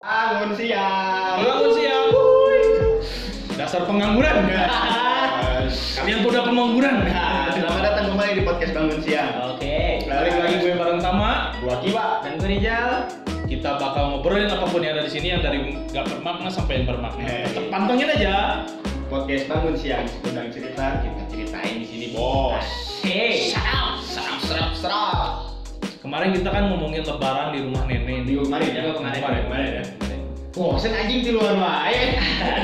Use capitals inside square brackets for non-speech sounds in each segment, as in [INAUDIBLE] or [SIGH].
Bangun siang. Bangun siang. Wuih. Dasar pengangguran. [LAUGHS] Kalian tuh udah pengangguran. Nah, selamat datang kembali di podcast Bangun Siang. Oke. Balik lagi gue bareng Tama. Gua Kiwa. Dan gue Rizal. Kita bakal ngobrolin apa pun yang ada di sini yang dari gak bermakna sampai yang bermakna. Hei. Tetep pantengin aja. Podcast Bangun Siang. Sekudang cerita kita ceritain di sini, Bos. Hey. Serap, serap, serap, serap. Kemarin kita kan ngomongin lebaran di rumah nenek. Minggu kemarin ya, Kemarin. kemarin, kemarin ya. [LAUGHS] Bosen anjing di luar wae.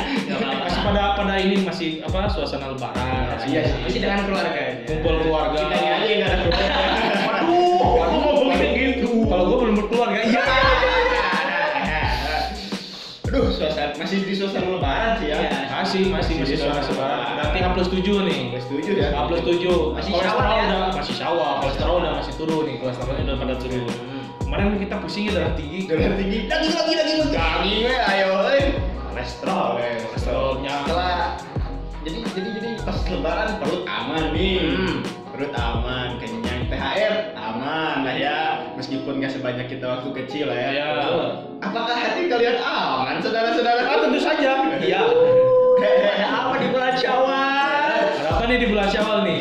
[LAUGHS] Masih pada pada ini masih apa suasana lebaran. Iya sih. Masih dengan keluarga. Kumpul keluarga. Kita ini aja yang gak ada [LAUGHS] keluarga. Waduh, aku ngomongin gitu. Kalau gue belum berkeluarga, iya. Suasana masih di suasana lebaran sih ya. Iya. Masih, masih, masih suasana lebaran. Nanti H plus 7 nih. Gak setuju ya. H plus 7 Masih kolesterol ya? udah masih syawal, kolesterol udah masih turun nih, kolesterolnya udah pada turun. Kemarin kita pusing ya darah tinggi. Darah tinggi. Daging lagi, daging lagi. Daging we, ayo. Kolesterol we. Kolesterolnya. Setelah jadi jadi jadi pas lebaran perut aman nih. Hmm. Perut aman, kenyang. THR aman lah ya. Meskipun gak sebanyak kita waktu kecil lah ya. Ya. Apakah hati kalian aman, saudara-saudara? Ah, tentu saja. Iya. [LAUGHS] Ada apa di bulan Syawal? Ada apa nih di bulan Syawal nih?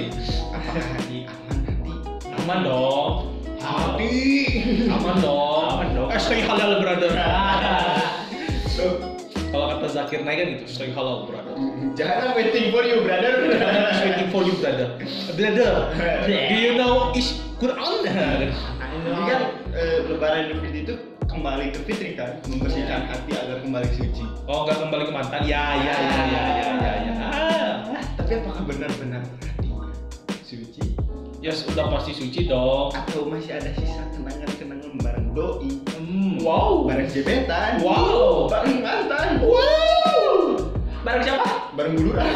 Apakah hati aman hati? Aman dong. Hati. Aman dong. Aman dong. Eh, stay halal brother. Zakir Naik kan gitu, stay halal brother. [LAUGHS] Jangan waiting for you, brother. [LAUGHS] It's waiting for you brother. Brother, [LAUGHS] do you know is Quran? Jadi kan eh, Lebaran Idul Fitri itu kembali ke fitri kan, membersihkan hati agar kembali suci. Oh, nggak kembali ke mantan? Ya, ya, ya, ya, ya, ya, ya. Ah. Tapi apakah benar-benar Ya sudah pasti suci dong. Atau masih ada sisa kenangan-kenangan bareng doi? Hmm, wow. Bareng gebetan? Wow. Bareng mantan? Wow. Barang siapa? Bareng buluran? [LAUGHS]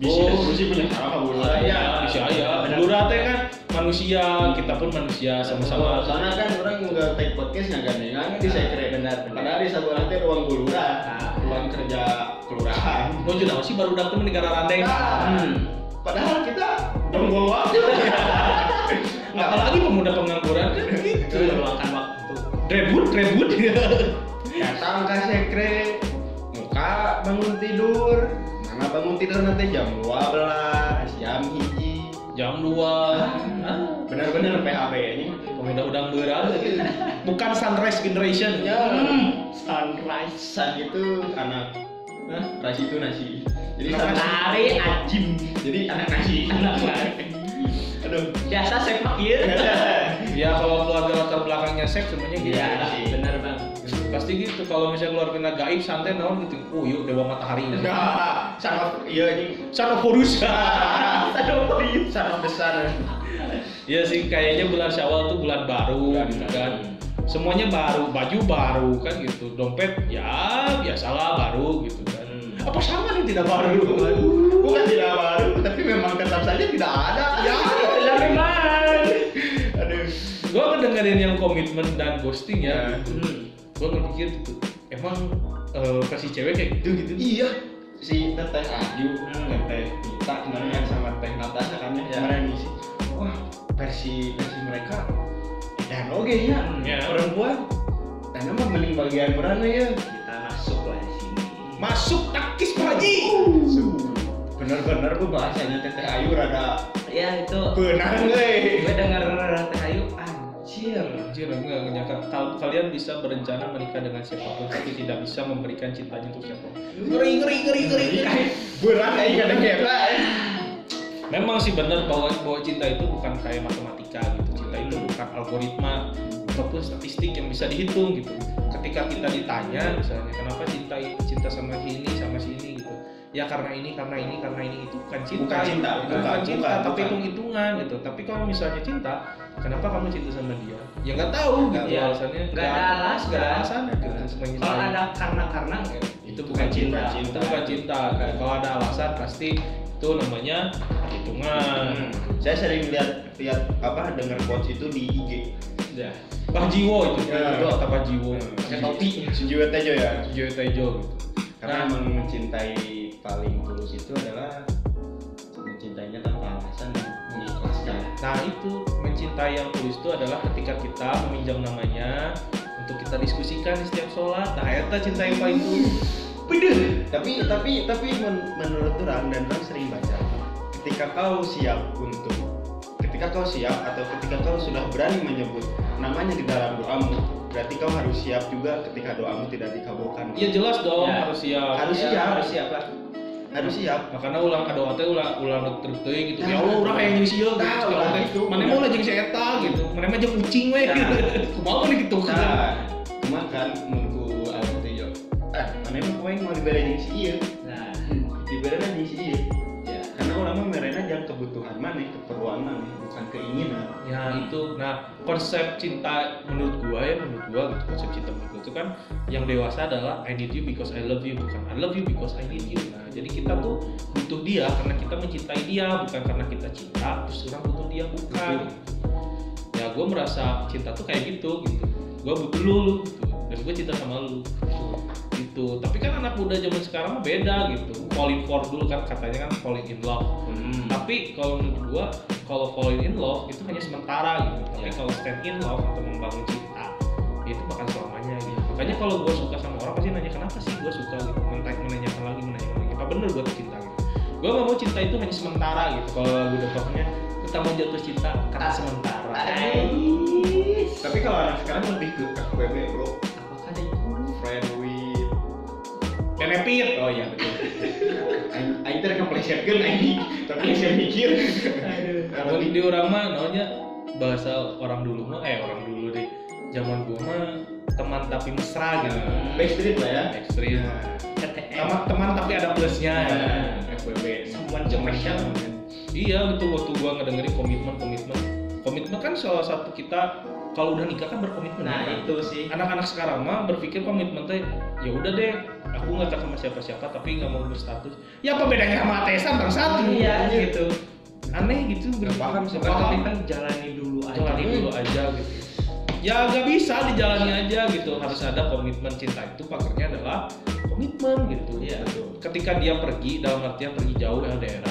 Bisa Oh. sih punya cara buluran. Iya, bisa ya. Lurah teh kan manusia, kita pun manusia sama-sama. Karena kan orang nggak take podcast nggak gandengan di sekre benar. Padahal di sebelah teh ruang buluran, ruang kerja kelurahan. Mau juga sih baru datang di negara randeng. Hmm. Padahal kita buang waktu. [LAUGHS] Apalagi pemuda pengangguran kan gitu. Meluangkan waktu. Rebut, rebut. Datang ke sekre, muka bangun tidur. Mana bangun tidur nanti jam 12, jam hiji. Jam 2. Ah, Benar-benar PHP ini. pemuda udang berat. Bukan sunrise generation. Ya, Hmm. sunrise sun itu anak Hah? Nasi itu nasi. Jadi Nari anjim. Jadi anak nasi. Anak [LAUGHS] nasi. Aduh. Biasa sepak ya. [LAUGHS] Ya kalau keluarga latar belakangnya seks semuanya gitu. Iya, sih. benar bang. Pasti gitu kalau misalnya keluarga gaib santai naon gitu. Oh, yuk dewa matahari. [LAUGHS] Nah, sangat iya ini Son of Horus. sangat sangat besar. Iya sih kayaknya bulan Syawal tuh bulan baru Bulan gitu kan. Semuanya baru, baju baru kan gitu. Dompet ya biasalah baru gitu kan. Apa sama nih tidak baru? Bukan tidak baru, tapi memang tetap saja tidak ada. Ya, Ya memang. Aduh. Gua ngedengerin yang komitmen dan ghosting ya. Ya. gitu. Gua ngepikir gitu. Emang eh, versi cewek kayak gitu gitu. Iya, si Teteh Ayu, Hmm. Teteh Mita kemarin yang sama Teh Natasha kan ya, Ya. kemarin ngisi. Wah, versi versi mereka dan oke ya, Ya. perempuan. Dan emang mending bagian mana ya? Kita masuk lah sini. Masuk takis Pak Haji. Bener-bener tuh bahasanya Teteh Ayu rada Ya itu. benang euy. Gue dengar Teh Ayu anjir. Anjir, enggak nyangka Kal- kalian bisa berencana menikah dengan siapa pun tapi tidak bisa memberikan cintanya untuk siapa pun. Ngeri, ngeri, ngeri, ngeri. ngeri. Berat kayak kadang kira. Memang sih benar bahwa bahwa cinta itu bukan kayak matematika gitu. Cinta itu bukan algoritma ataupun statistik yang bisa dihitung gitu. Ketika kita ditanya misalnya kenapa cinta cinta sama ini sama si ini gitu. Ya karena ini, karena ini, karena ini itu bukan cinta. Bukan cinta, gitu. bukan, bukan cinta, bukan, tapi bukan. hitung-hitungan gitu. Tapi kalau misalnya cinta, kenapa kamu cinta sama dia? Ya nggak tahu gitu Iya. alasannya. Nggak ada alasan. Nggak ada alasan gitu. Kalau ada karena-karena itu bukan cinta. cinta. Itu bukan cinta. Kalau ada alasan pasti itu namanya hitungan. Hmm. Saya sering lihat lihat apa dengar quotes itu di IG. Ya. Pak Jiwo itu, Ya. itu kata Pak Jiwo. Pakai topi. Tejo ya. Jiwo Tejo gitu. Karena Nah. emang mencintai paling tulus itu adalah mencintainya tanpa alasan dan mengikhlaskan. Nah itu mencintai yang tulus itu adalah ketika kita meminjam namanya, untuk kita diskusikan di setiap sholat nah eta cinta yang paling tuh Bener. Tapi tapi tapi men- menurut orang dan orang sering baca, ketika kau siap untuk, ketika kau siap atau ketika kau sudah berani menyebut namanya di dalam doamu, berarti kau harus siap juga ketika doamu tidak dikabulkan. ya jelas dong Ya. harus siap Harus Ya, siap. harus siap lah. Harus siap. makanya ulang doa teh ulang ulang dokter teh gitu ya Nah, Allah orang kayak jeung sieu gitu nah, gitu. mana mau lah jeung si eta gitu mana mah jeung kucing we Nah. [LAUGHS] kumaha nih gitu Nah, cuma kan ah kau yang mau dibeli jeung si ieu, Nah, dibeli jeung si ieu. ya. Karena ulama mereka jangan kebutuhan mana, keperluan mana, bukan keinginan. ya itu. Nah konsep cinta menurut gua ya menurut gua gitu konsep cinta menurut gua itu kan yang dewasa adalah I need you because I love you bukan I love you because I need you. Nah jadi kita tuh butuh dia karena kita mencintai dia bukan karena kita cinta terus orang butuh dia bukan. Ya gua merasa cinta tuh kayak gitu gitu. Gua butuh lu lu, gitu. Dan gua cinta sama lu gitu. Tapi kan anak muda zaman sekarang mah beda gitu. Falling for dulu kan katanya kan falling in love. Hmm. tapi kalau menurut gua kalau falling in love itu hanya sementara gitu. Tapi Ya. kalau stand in love atau membangun cinta itu bakal selamanya gitu. Makanya kalau gua suka sama orang pasti nanya kenapa sih gua suka gitu? Menanyakan lagi menanyakan lagi. Apa bener gua cinta gitu? Gua gak mau cinta itu hanya sementara gitu. Kalau lagu dapetnya kita mau jatuh cinta karena Ah. sementara. Ais. Tapi kalau anak sekarang lebih ke FWB bro, Apakah ada itu? friend benefit Oh iya betul. Aing teh ngeplesetkeun aing, tapi saya mikir. Aduh. kalau di orang mah namanya bahasa orang dulu mah eh orang dulu deh zaman gua mah teman tapi mesra gitu Backstreet lah ya. KTM. sama teman tapi ada plusnya ya. Nah, FWB. Someone special. iya gitu waktu gua ngedengerin komitmen komitmen komitmen kan salah satu kita kalau udah nikah kan berkomitmen Nah, ya kan? itu sih. anak-anak sekarang mah berpikir komitmen teh ya udah deh aku nggak sama siapa-siapa tapi nggak mau berstatus ya apa bedanya sama atesan bangsat Iya, gitu. aneh gitu Nggak paham, Bukan paham. komitmen jalani dulu aja. jalani dulu aja gitu ya nggak bisa dijalani aja gitu harus ada komitmen cinta itu pakarnya adalah komitmen gitu Iya, betul. ketika dia pergi dalam artian pergi jauh LDR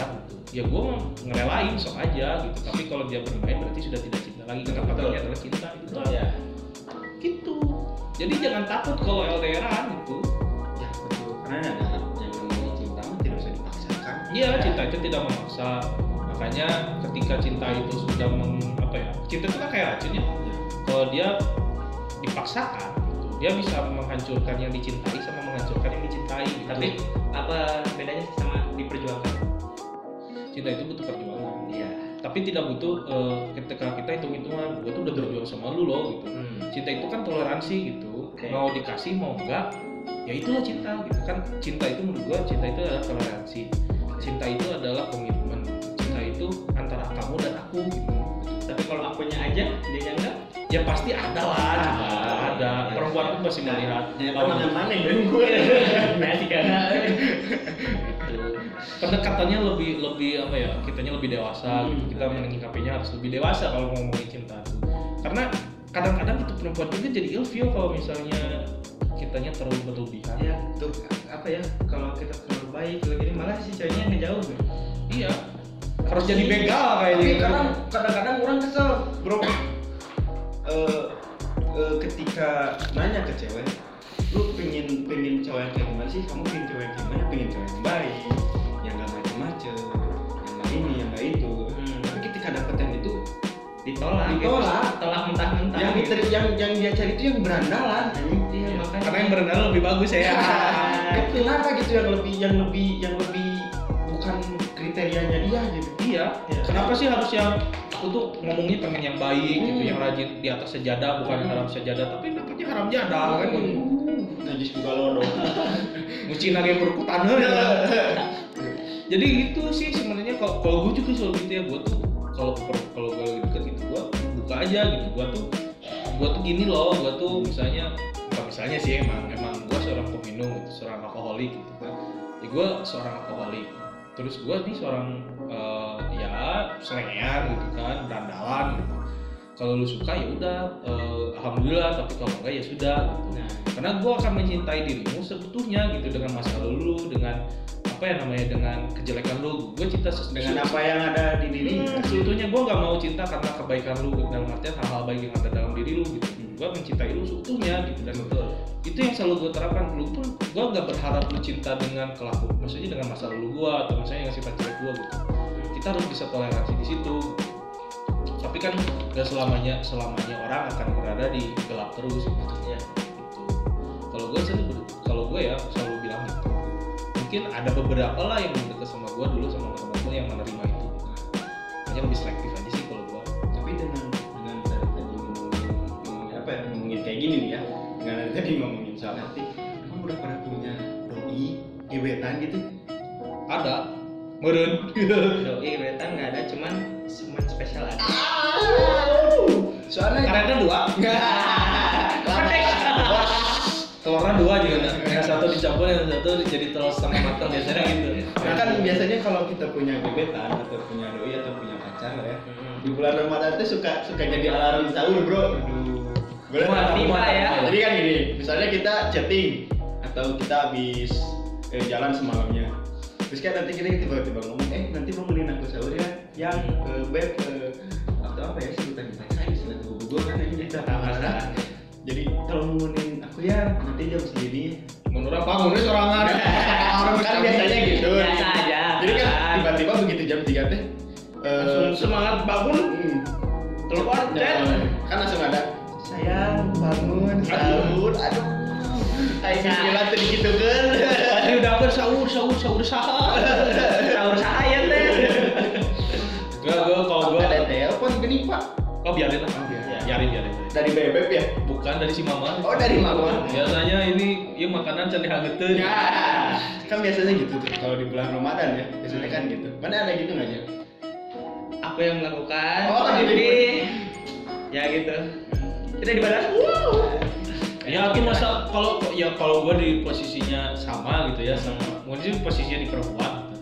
ya gue ngerelain sok aja gitu tapi kalau dia bermain berarti sudah tidak cinta lagi karena pakarnya adalah cinta gitu Iya. gitu jadi jangan takut kalau LDRan gitu Ya betul. Karena ada yang namanya cinta tidak bisa dipaksakan. iya cinta itu tidak memaksa makanya ketika cinta itu sudah meng, apa ya cinta itu kan kayak racun ya Ya. kalau dia dipaksakan gitu, dia bisa menghancurkan yang dicintai sama menghancurkan yang dicintai gitu. Tapi apa bedanya sama diperjuangkan? Cinta itu butuh perjuangan Iya. tapi tidak butuh eh, ketika kita hitung hitungan gue tuh udah berjuang sama lu loh gitu Hmm. cinta itu kan toleransi gitu Oke. mau dikasih mau enggak ya itulah cinta gitu kan cinta itu menurut gua cinta itu adalah toleransi cinta itu adalah komitmen cinta itu antara kamu dan aku gitu Tapi kalau akunya aja, dia enggak. ya pasti ada lah Ah, ada iya. perempuan pun pasti melihat Ya, lawan mana mana dan gue. Masih karena gitu. pendekatannya lebih lebih apa ya kitanya lebih dewasa Hmm. gitu. kita menyikapinya harus lebih dewasa kalau mau ngomongin cinta tuh karena kadang-kadang itu perempuan juga jadi ilfeel kalau misalnya kitanya terlalu berlebihan ya tuh apa ya kalau kita terlalu baik kalau gini malah si ceweknya ngejauh tuh. iya harus jadi begal kayak Tapi gitu kadang kadang-kadang orang kesel, bro. [COUGHS] Eh, eh, ketika nanya ke cewek, lu pengen pengen cewek yang kayak gimana sih? Kamu pengen cewek yang gimana? Pengen cewek yang baik, yang gak macem-macem, yang gak ini, yang gak itu. Hmm. Tapi ketika dapet yang itu, ditolak Ditolak. gitu. tolak mentah-mentah yang, gitu. yang yang dia cari itu yang berandalan. iya makanya karena yang berenang lebih bagus ya [LAUGHS] Kenapa gitu yang lebih yang lebih yang lebih kriterianya dia gitu? iya Iya. kenapa sih harus yang tuh ngomongnya pengen yang baik gitu Hmm. yang rajin di atas sejadah bukan Hmm. haram sejadah tapi dapatnya haram jadah kan Najis juga lo dong. ngucin lagi berukutan jadi gitu sih sebenarnya kalau kalau gue juga selalu gitu ya gue tuh kalau kalau gue lagi deket gitu gue buka aja gitu gue tuh gue tuh gini loh gue tuh misalnya bukan misalnya sih emang emang gue seorang peminum gitu seorang alkoholik gitu kan ya gue seorang alkoholik terus gue nih seorang eh, ya selengean gitu kan berandalan gitu kalau lu suka ya udah eh, alhamdulillah tapi kalau enggak ya sudah gitu nah karena gue akan mencintai dirimu seutuhnya gitu dengan masa lalu lu dengan apa ya namanya dengan kejelekan lu gue cinta ses- Dengan apa yang ada di diri. Hmm, seutuhnya gue nggak mau cinta karena kebaikan lu dalam artian hal-hal baik yang ada dalam diri lu gitu. Gue mencintai lu seutuhnya gitu dan betul. Itu yang selalu gue terapkan. Lu pun gue nggak berharap lu cinta dengan kelakuan maksudnya dengan masa lalu gue atau misalnya yang sifat jelek gue gitu. Kita harus bisa toleransi di situ. Tapi kan gak selamanya selamanya orang akan berada di gelap terus gitu ya gitu. kalau gue selalu kalau gue ya selalu bilang gitu. Mungkin ada beberapa lah yang deket sama gue dulu sama teman gue yang menerima itu. Hanya lebih selektif ngomongin kayak gini nih ya. Dengan tadi ngomongin soal hati emang udah pada punya doi gebetan gitu? Ada. Meren. Doi betan nggak ada cuman semen spesial ada soalnya karena ada dua. Telurnya dua juga nah. yang satu dicampur yang satu jadi telur setengah matang biasanya gitu. Nah kan biasanya kalau kita punya gebetan atau punya doi atau punya pacar ya di bulan Ramadan tuh suka suka jadi alarm sahur bro. Wah, nggak? tiba ya. Jadi kan gini, misalnya kita chatting atau kita habis eh, jalan semalamnya. Terus kan nanti kita tiba-tiba ngomong, eh nanti bangunin aku sahur ya, yang eh, beb eh, atau apa ya sebutan mereka istilah gue kan ini masalah. Jadi tolong bangunin aku ya, nanti jam segini. menurut apa menurut sorangan orang kan biasanya gitu. biasa aja Jadi kan tiba-tiba begitu jam 3 teh eh, langsung semangat bangun hmm, telepon chat kan langsung ada sayang bangun sahur aduh. Ayo bismillah tuh gitu kan tadi udah apa sahur sahur sahur sahur. Sahur saya teh. Gak gue kalau gue ada telepon gini pak? Oh biarin lah. Oh, biarin. biarin biarin. Dari bebek ya? Bukan dari si mama. Oh dari mama. Biasanya ini ya makanan can dihangeteun ya. Kan biasanya gitu tuh. Kalau di bulan Ramadan ya biasanya kan gitu. Mana ada gitu nggak ya aku yang melakukan. Oh, jadi jadi- ya gitu kita dibalas wow ya aku masa kalau ya kalau gue di posisinya sama gitu ya sama mungkin posisinya di perempuan gitu.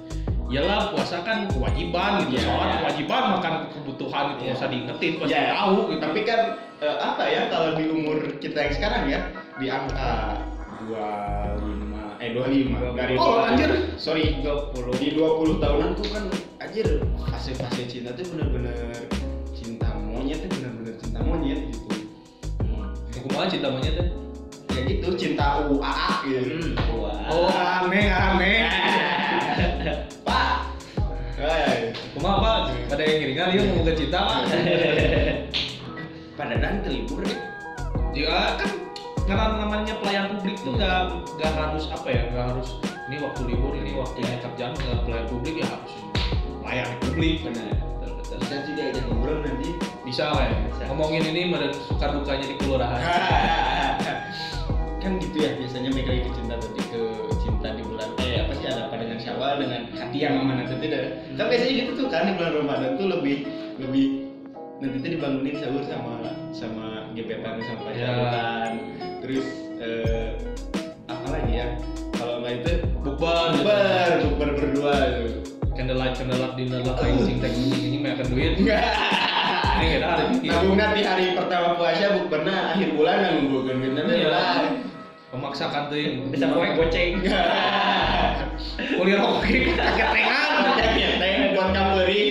Iyalah puasa kan kewajiban gitu, Iya, sholat iya. kewajiban, makan kebutuhan itu Iya. nggak usah diingetin, pasti Ya, tahu gitu. tapi kan eh, apa ya kalau di umur kita yang sekarang ya di angka 25 eh 25 dari Oh, anjir. sorry 20 di 20 tahunan tuh kan anjir fase-fase cinta tuh bener-bener cinta monyet tuh bener-bener cinta monyet gitu Kumaha cinta monyet teh? ya gitu cinta UAA gitu wah Oh, aneh, aneh. pak. Kumaha apa? Ada yang ngiringan dia mau ke cinta Pak. [LAUGHS] pada dan libur deh Ya kan karena namanya pelayan publik tuh nggak nggak harus apa ya nggak harus ini waktu libur ini waktunya kerjaan nggak pelayan publik ya harus pelayan publik benar bisa sih diajak ngobrol nanti bisa lah ya Bisa. ngomongin ini meren suka dukanya di kelurahan. [LAUGHS] Kan gitu ya biasanya mereka itu cinta tadi ke cinta di bulan eh apa sih ada apa dengan syawal dengan hati yang amanah itu tidak kan biasanya gitu tuh kan di bulan ramadan tuh lebih lebih nanti tuh dibangunin sahur sama sama gebetan sama Ya. pacaran. Terus eh, apa lagi ya? Kalau nggak itu bukber. Bukber bukber berdua tuh. Candlelight candlelight dinner lah kayak sing ini mah akan duit nggak ada hari ini nabung nanti hari pertama puasa bukberna akhir bulan nanggung bener Iya. lah memaksakan tuh ini bisa poek goceng. [LAUGHS] Kuliah rokok kaget tengan. [LAUGHS] Teh buat kameri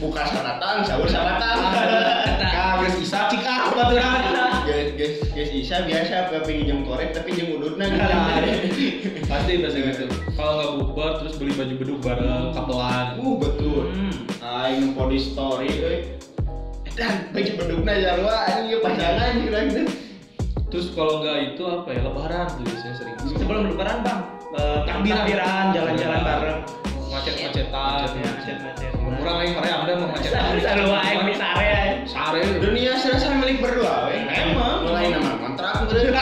buka saratan sahur saratan kaget isa cik ah baturan guys guys Isa biasa apa pengen jam korek tapi jam udutna [LAUGHS] pasti pasti gitu. Kalau nggak bukber terus beli baju beduk bareng kapelan. Uh betul. Hmm. aing po di story dan baju bedukna jarwa anjing pasangan kira gitu terus kalau nggak itu apa ya lebaran tuh biasanya sering. Sebelum lebaran bang eh, Takbiran. takbiran jalan-jalan bareng. Macet-macetan. Macet-macet. Kurang aing mare ada mah macetan. Aing di sare. Sare. dunia serasa milik berdua we Emang. mulai nama kontrak gitu. [LAUGHS]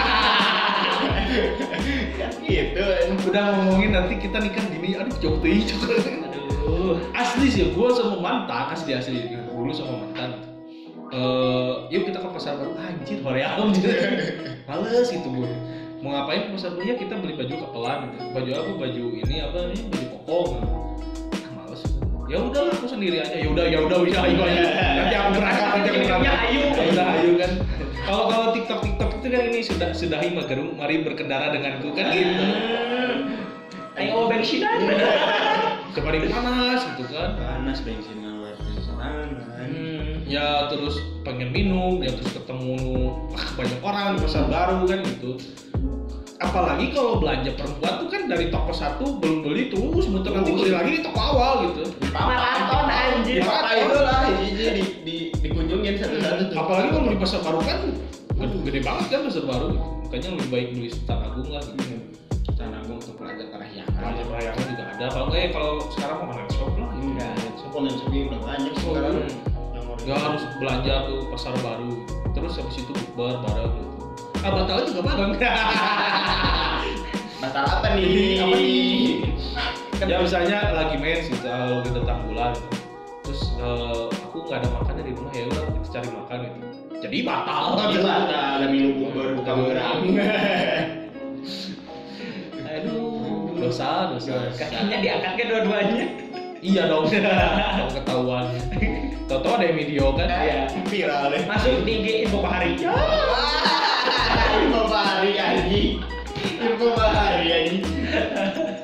Gitu Udah ngomongin nanti kita nikah dini, aduh jauh tuh aduh. Asli sih, gue sama mantan asli asli. Dulu sama mantan. Eh, yuk kita ke pasar baru anjir hoream [LAUGHS] gitu. Males gitu gue. Mau ngapain ke pasar baru ya kita beli baju kapelan gitu. Baju apa? Baju ini apa namanya? Baju koko. Ah, males. Ya udah aku sendiri aja. Ya udah ya udah bisa ayo ayo. Nanti aku berangkat aja ke Ya, ayo. Ya udah ayo kan. Kalau kalau TikTok TikTok itu kan ini sudah sudahi magerum mari berkendara denganku kan gitu. ayo bensinan [LAUGHS] Kemarin panas gitu kan. panas bensin awalnya sorangan Hmm, ya terus pengen minum, ya terus ketemu ah, banyak orang di pasar baru kan gitu. Apalagi kalau belanja perempuan tuh kan dari toko satu belum beli terus muter nanti beli lagi di toko awal gitu. Maraton anjir. papa itu lah hiji di, di dikunjungin satu-satu tuh Apalagi kalau di pasar baru kan gede, gede banget kan pasar baru. Makanya lebih baik beli Sultan Agung lah gitu. Tanah Agung untuk Plaza Parahyangan Belanja perayangan juga ada. Kalau eh kalau sekarang mau online shop lah. gitu. enggak sekolah sepi udah banyak sekarang Hmm. yang mau Nggak harus belanja ke pasar baru. Terus habis itu bukber bareng gitu. Ah batal juga bareng. [LAUGHS] batal apa nih apa nih kan ya misalnya lagi mens gitu kalau kita datang bulan gitu. terus eh, aku nggak ada makan dari rumah ya udah kita cari makan gitu jadi batal Jadi batal ada minum baru buka berang [LAUGHS] aduh dosa dosa Kakinya diangkat ke dua-duanya. Iya dong. [LAUGHS] Ketahuan. Tau-tau ada yang video kan? Iya. viral deh. Masuk di IG info bahari. [LAUGHS] info bahari anjing. Info bahari anjing.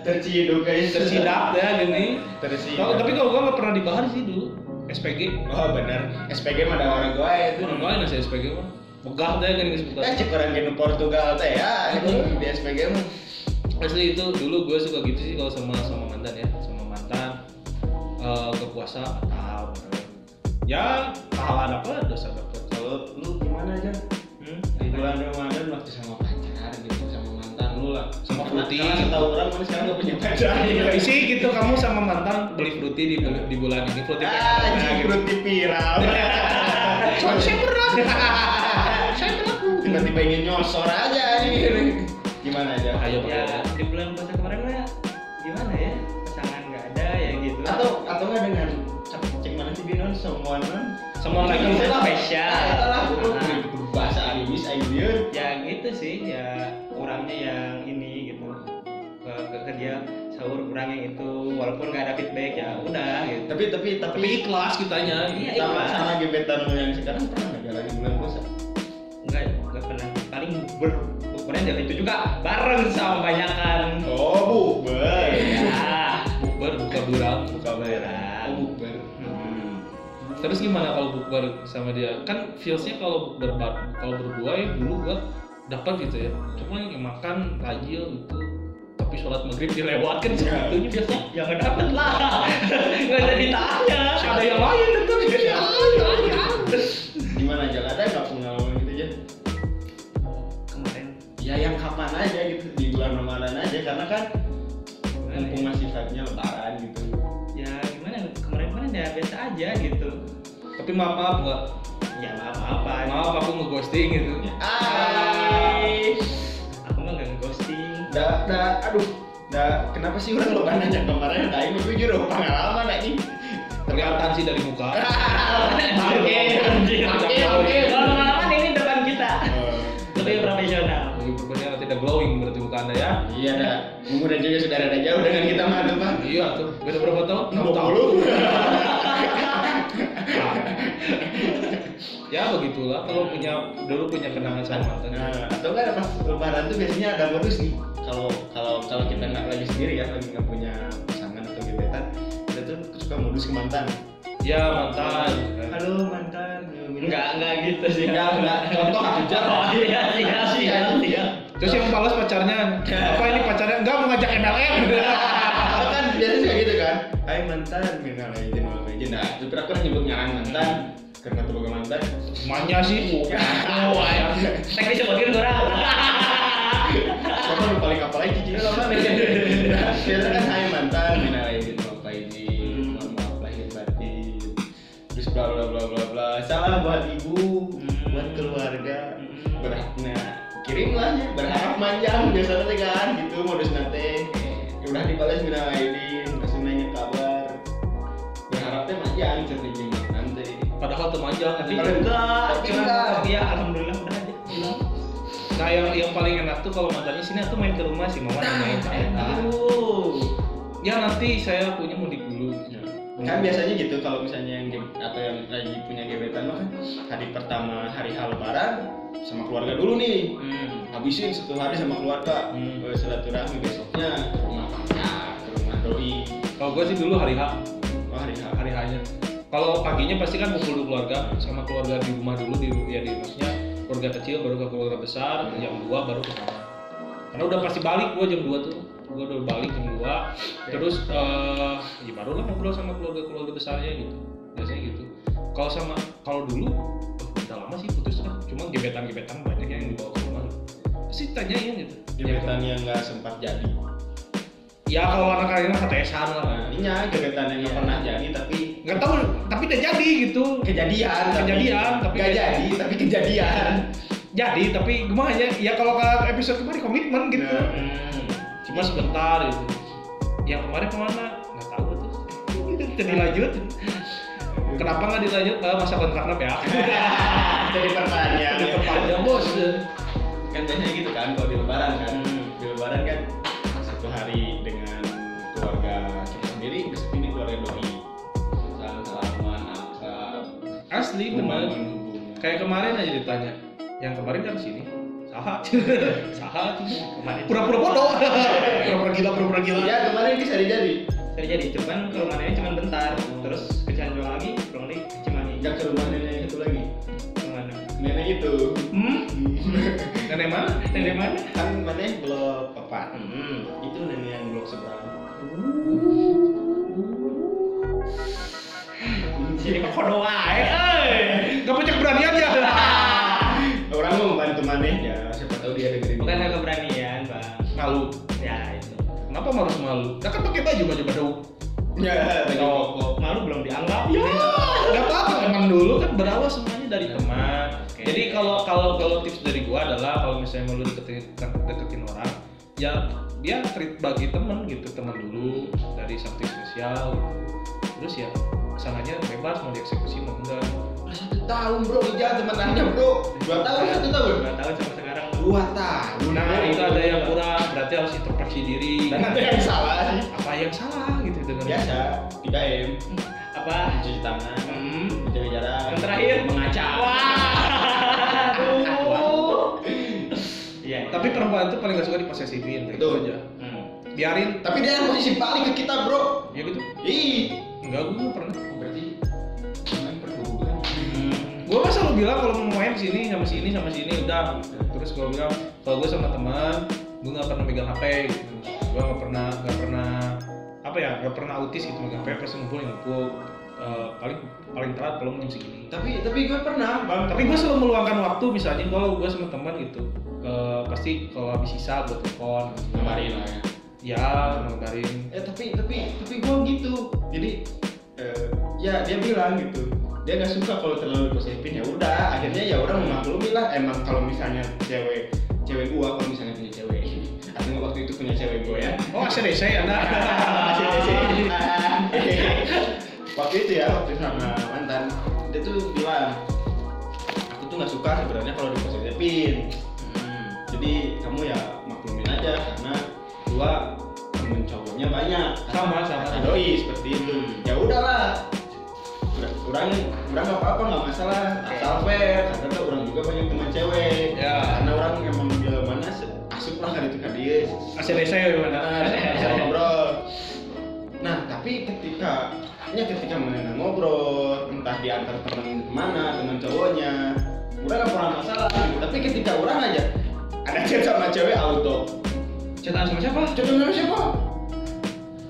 Terciduk guys. Tersidak ya gini. Tersidak Tau- tapi kalau gua nggak pernah dibahas sih dulu SPG oh benar SPG mah ada orang gue itu orang lain nasi SPG mah. Megah deh gini kan sebutan cek orang gini Portugal teh ya itu di SPG mah. Asli itu dulu gue suka gitu sih kalau sama sama mantan ya eh, ke puasa atau ya pahala dapat dosa dapat kalau lu gimana aja? Hmm? di bulan Ramadan waktu sama pacar gitu sama mantan lu lah. Sama fruity. karena tahu orang mana sekarang gak punya pacar? Isi gitu kamu sama mantan beli fruity di, di bulan ini fruity ah anjing gitu. fruity viral. [LAUGHS] Soalnya saya pernah [LAUGHS] saya pernah tiba-tiba ingin nyosor aja anjing. Gimana aja? Ayo Ya di bulan puasa atau atau nggak dengan cek mana sih binon semua semua lagi spesial. lah bahasa Inggris aja ya gitu sih ya orangnya yang ini gitu. Ke, ke, ke dia sahur orang yang itu walaupun nggak ada feedback ya udah gitu. Tapi tapi tapi tapi ikhlas kitanya Iya, sama ikhlas. sama gebetan lu yang sekarang pernah nggak lagi bulan puasa? Nggak nggak pernah. Paling ber ukuran dari itu juga bareng sama banyakan. Oh bukber. Ya buka barang. oh bukber. Hmm. Terus gimana kalau bukber sama dia? Kan feelsnya kalau bukber kalau berdua ya dulu gua dapat gitu ya. Cuma yang makan tajil gitu. Tapi sholat maghrib dilewatkan sebetulnya biasanya [LAUGHS] ya nggak dapet lah. [LAUGHS] nggak ada ditanya ada yang lain kan ya, gimana aja ada nggak pengalaman gitu aja kemarin. Ya yang kapan aja gitu. Di bulan Ramadan aja. Karena kan mumpung ya? masih sifatnya lebaran gitu ya gimana kemarin kemarin ya biasa aja gitu Tapi maaf maaf nggak. ya maaf apa Maaf aku ngeghosting gitu. Ay, aku mah nggak ghosting dah, dah, aduh, dah, kenapa sih orang lo nanya kemarin? Dah ini jujur oh, pengalaman lagi. Kelihatan sih dari muka. [LAUGHS] Oke, oke, oke. Kalau pengalaman ini depan kita lebih profesional Berbeda tidak glowing berarti muka anda ya. Iya dah, umur dan juga sudah ada jauh dengan kita mah tuh pak. Iya tuh. Beda berapa tahun? Enam tahun. puluh. ya begitulah kalau punya dulu punya kenangan sama mantan. Nah, atau enggak pas lebaran tuh biasanya ada modus nih. Kalau kalau kalau kita nggak lagi sendiri ya, lagi nggak punya pasangan atau gebetan, kita tuh suka modus ke mantan. Ya mantan. Halo mantan. enggak enggak gitu sih Enggak, enggak. Contoh aja. oh iya iya iya iya Terus yang balas pacarnya, apa ini pacarnya? Enggak mau ngajak MLM. Kan biasanya kayak gitu kan. Hai mantan, minal izin wal izin. Nah, itu aku kan nyebut nyaran mantan karena tuh mantan. Semuanya sih. oh iya teknis sebagian orang yang paling apal lagi. Nah, Biasanya kan hai mantan, bla bla bla bla bla. Salam buat ibu, Hmm. buat keluarga. Hmm. Berharap nah, kirimlah ya, berharap manjang biasanya teh kan gitu modus nate. Udah dibalas minal izin, langsung nanya kabar. Berharapnya manjang centini nanti. Padahal temanjang tapi kan. enggak Tapi enggak. ya alhamdulillah udah aja Nah yang yang paling enak tuh kalau mantannya sini tuh main ke rumah si mama main. aduh Ya nanti saya punya mudik dulu. Kan biasanya gitu kalau misalnya yang atau yang lagi punya gebetan mah kan hari pertama hari hal lebaran sama keluarga dulu nih. Hmm. habisin satu hari sama keluarga. Hmm. Silaturahmi besoknya ke rumah pacar ke rumah doi. Kalau gue sih dulu hari H, oh hari H. Hari H-nya. kalau paginya pasti kan kumpul keluarga sama keluarga di rumah dulu di ya di maksudnya keluarga kecil baru ke keluarga besar jam 2 baru ke sana karena udah pasti balik gua jam 2 tuh gua udah balik jam 2 terus eh ya baru lah ngobrol sama keluarga keluarga besarnya gitu. Biasanya gitu. Kalau sama kalau dulu oh, udah lama sih putus kan cuma gebetan gebetan banyak yang dibawa ke rumah. Pasti tanyain gitu. Gebetan yang nggak sempat jadi? Ya kalau anak kalian mah ketesan lah. Nah ininya gebetan yang nggak Iya. pernah jadi tapi nggak tahu tapi udah jadi gitu. Kejadian Kejadian, tapi nggak jadi tapi kejadian. Jadi tapi gimana ya? Ya kalau ke episode kemarin komitmen gitu. Nah. Hmm. Cuma sebentar gitu. Yang kemarin ke mana? Nggak tahu tuh. [LAUGHS] Jadi lanjut. Kenapa nggak dilanjut? Ah, masa kontraknya ya? [LAUGHS] Jadi pertanyaan jadi perpanjang bos. Kan biasanya gitu kan kalau di lebaran kan. Hmm. di lebaran kan satu hari dengan keluarga kita sendiri besok ini keluarga doi salam salaman akrab. Asli teman kayak kemarin aja ditanya yang kemarin kan sini saha saha Kemarin. Pura-pura bodoh. Pura-pura gila pura-pura gila. Ya kemarin bisa jadi terjadi cuman ke rumahnya cuma bentar. Terus ke Cianjur lagi pulang lagi ke Cimahi nggak ke rumah nenek itu lagi. Ke mana nenek itu. Hmm? [LAUGHS] Nenek mana? Dari mana? Kan mana blok papat hmm. Itu nenek yang blok seberang jadi kok kodo wae kenapa harus malu ya kan pakai baju baju baju ya baju koko malu belum dianggap Ya, nggak apa-apa. Teman dulu kan berawal semuanya dari teman. Oke. Jadi kalau kalau kalau tips dari gua adalah kalau misalnya mau lu deketin deketin orang, ya dia treat bagi teman gitu, teman dulu dari something spesial. Gitu. Terus ya sananya bebas mau dieksekusi mau enggak. Satu tahun bro Ija temenannya bro. Dua tahun satu tahun. Dua tahun sampai sekarang. Dua tahun. Nah bro. itu ada yang kurang, berarti harus introspeksi diri. dan ada yang salah sih. Apa yang salah gitu dengan biasa 3 m apa? Cuci tangan. Hmm. Menjaga jarak. Yang terakhir? Mengaca. Iya. Tapi perempuan itu paling gak suka diposesifin, gitu Betul. aja. hmm. Biarin, tapi dia yang posisi balik ke kita bro. Ya gitu. ih. Enggak, gue pernah. Gue kan selalu bilang kalau mau main sini sama sini sama sini udah. Terus gue bilang kalau gue sama teman gue nggak pernah megang hp gitu. Gue nggak pernah nggak pernah apa ya nggak pernah autis gitu megang hp pas ngumpul ngumpul Eh, paling paling telat kalau jam segini. Tapi tapi gue pernah bang. Tapi gue selalu meluangkan waktu misalnya kalau gue sama teman gitu eh, pasti kalau habis sisa gue telepon kemarin lah ya. Ya ngabarin. Eh tapi tapi tapi gue gitu. Jadi eh, ya dia bilang gitu dia nggak suka kalau terlalu posesifin ya udah akhirnya ya orang memaklumi lah. Emang kalau misalnya cewek cewek gua kalau misalnya punya cewek [LAUGHS] atau waktu itu punya cewek gua ya. Oh ACDC anda [LAUGHS] [LAUGHS] waktu itu ya waktu itu sama mantan dia tuh bilang aku tuh nggak suka sebenarnya kalau diposesifin Hmm. jadi kamu ya maklumin aja karena gua temen cowoknya banyak. Sama, sama. Doi seperti itu. Ya udahlah Udah- kurang kurang nggak apa-apa nggak masalah. Asal fair karena orang juga banyak teman cewek. Ya. karena orang emang bila mana asup lah kali itu kan dia ACDC gimana Nah, bisa [LAUGHS] ngobrol. Nah tapi ketika nya ketika mana ngobrol entah diantar teman mana teman cowoknya udah nggak pernah masalah. Tapi ketika orang aja ada chat sama cewek auto. Cetak sama siapa? chat sama siapa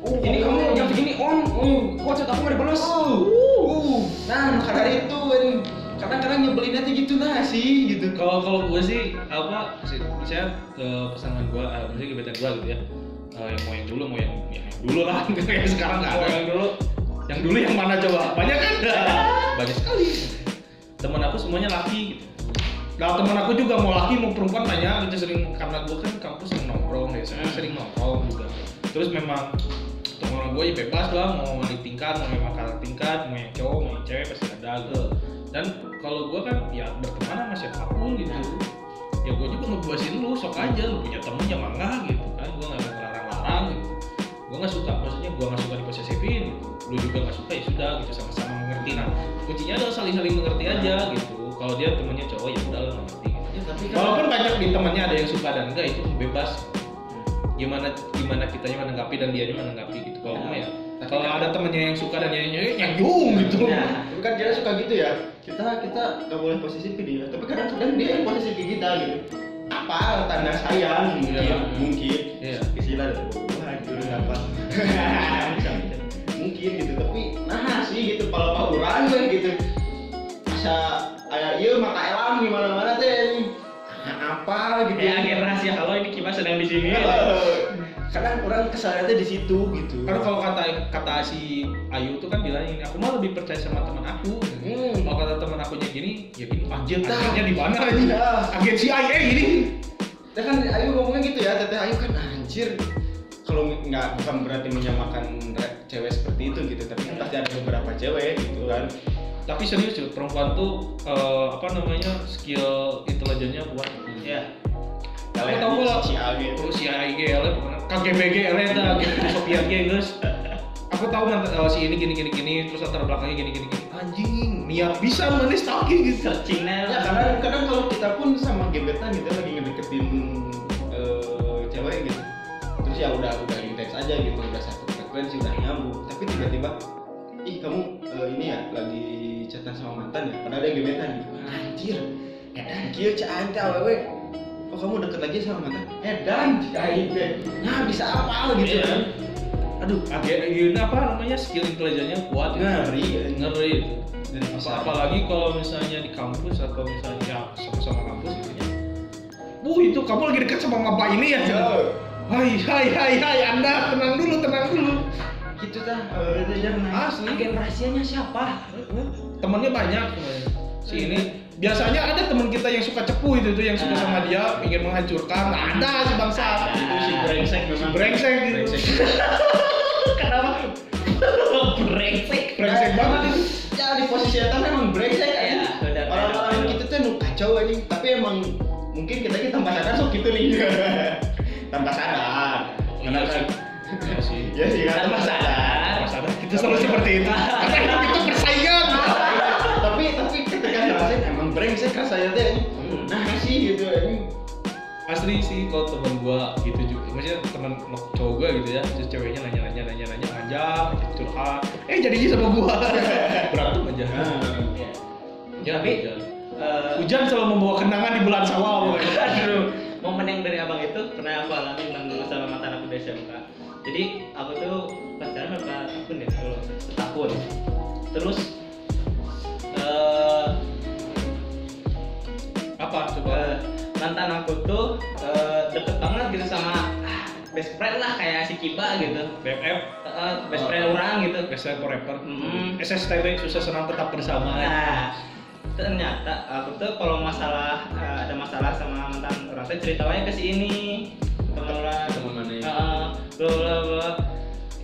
Uh, Ini kamu jam segini on, uh, kok chat aku nggak dibalas? Uh, uh. Nah, maka dari itu kan kadang-kadang nyebelin aja gitu nah sih gitu. kalau kalau gue sih apa sih misalnya ke pasangan gue eh, misalnya gebetan gue gitu ya. Eh, yang mau yang dulu mau yang, yang dulu lah kayak [LAUGHS] sekarang nggak ada. Yang dulu. yang dulu yang mana coba? Banyak kan? [LAUGHS] Banyak sekali. Teman aku semuanya laki gitu. Nah teman aku juga mau laki mau perempuan banyak gitu. Sering karena gue kan kampus sering nongkrong ya sering, sering nongkrong juga. Terus memang teman gue ya bebas lah mau naik tingkat mau memang kakak tingkat mau yang cowok mau yang cewek pasti ada gitu. Dan kalau gue kan ya berteman sama siapa pun gitu. Ya gue juga ngebuasin lu sok aja lu punya temen ya mangga gitu kan. Gue nggak akan larang-larang gitu. Gue nggak suka maksudnya gue nggak suka diposesifin. Gitu lu juga nggak suka ya sudah gitu sama-sama mengerti. Nah kuncinya adalah saling-saling mengerti aja gitu. Kalau dia temennya cowok ya udah lah mengerti gitu. Ya, tapi walaupun banyak di temannya ada yang suka dan enggak itu bebas gimana gimana kitanya menanggapi dan dianya menanggapi gitu kalau ya Tapi kalau ada temennya yang suka dan nyanyi nyanyung gitu Nah, Tapi kan kita suka gitu ya. Kita kita nggak boleh posesif ke dia. Tapi kadang-kadang dia yang posesif ke kita gitu. Apa tanda sayang mungkin Iya. mungkin. Iya. Istilah dari wah itu apa. [LAUGHS] mungkin gitu tapi nah sih gitu kalau pak orang gitu masa ayah iya maka elam gimana mana teh apa gitu ya agen rahasia kalau ini Kiba sedang di sini. Eh, kadang orang kesannya di situ gitu karena kalau kata kata si Ayu tuh kan bilang ini aku mah lebih percaya sama teman aku Hmm. kalau kata teman akunya gini ya gini anjir Nah. agennya di mana ini Iya. agen CIA gini Ya kan Ayu ngomongnya gitu ya, Teteh Ayu kan anjir kalau nggak bukan berarti menyamakan cewek seperti itu gitu, tapi kan pasti ada beberapa cewek gitu kan. Tapi serius cuy perempuan tuh eh, apa namanya skill intelijennya kuat Ya. Aku tahu kalau si terus si AIG KGBG itu gitu Soviet guys. Aku tahu mantan eh, si ini gini gini gini terus latar belakangnya gini gini gini. Anjing niat bisa mana stalking gitu. Searchingnya Ya kadang kadang kalau kita pun sama gebetan gitu lagi ngedeketin eh, cewek gitu, terus ya udah udah intens aja gitu, udah satu frekuensi udah nyambung, tapi tiba-tiba ih kamu eh, ini ya lagi chatan sama mantan ya, padahal dia gebetan gitu, anjir, edan kieu cah aing teh awewe, oh kamu deket lagi sama mantan, edan aing teh, nah bisa apa gitu? Kan, aduh, ini apa namanya skill intelijennya kuat gitu. ngeri, ngeri. Itu dan Apa, apalagi kalau misalnya di kampus atau misalnya ya, sama-sama kampus gitu ya. Wuh itu kamu lagi dekat sama bapak ini ya? Yo. Hai hai hai hai anda tenang dulu tenang dulu gitu tah, eh, itu jangan Asli. agen rahasianya siapa? temennya banyak. Si ini. Biasanya ada teman kita yang suka cepu itu tuh yang suka sama dia ingin menghancurkan. Nah, ada si bangsa. Itu si brengsek si memang. brengsek gitu. Brengsek. [LAUGHS] Kenapa? Brengsek. brengsek banget itu. Ya di posisi itu memang brengsek kan Ya, orang-orang kita tuh nu kacau aja. Tapi emang mungkin kita kita tanpa sadar sok gitu nih. [LAUGHS] Tanpa sadar. Iya sih. Iya sih ya sih kan? Tanpa sadar. Selalu seperti itu. Karena hidup itu persaingan. Tapi tapi ketika ngerasain emang brengsek rasanya teh. Nah sih gitu ini asli sih kalau temen gua gitu juga. Maksudnya temen cowok gua gitu ya terus ceweknya nanya nanya nanya nanya panjang curhat. Eh jadinya sama gua. [LAUGHS] Berantem aja. Ya. ya Tapi, hujan. Eh, hujan selalu membawa kenangan di bulan sawal. [LAUGHS] Aduh, momen yang dari abang itu pernah aku alami sama mantan aku di SMK. Jadi aku tuh pacaran berapa tahun ya? Kalau setahun. Terus eh apa coba mantan aku tuh eh, deket banget gitu sama ah, best friend lah kayak si Kiba gitu. BFF Eh, best friend orang gitu. biasa forever Mm. SSTB susah senang tetap bersama Nah, ternyata aku tuh kalau masalah eh, ada masalah sama mantan orang tuh ceritanya ke si ini teman orang Teman mana ya? Heeh, bla bla bla.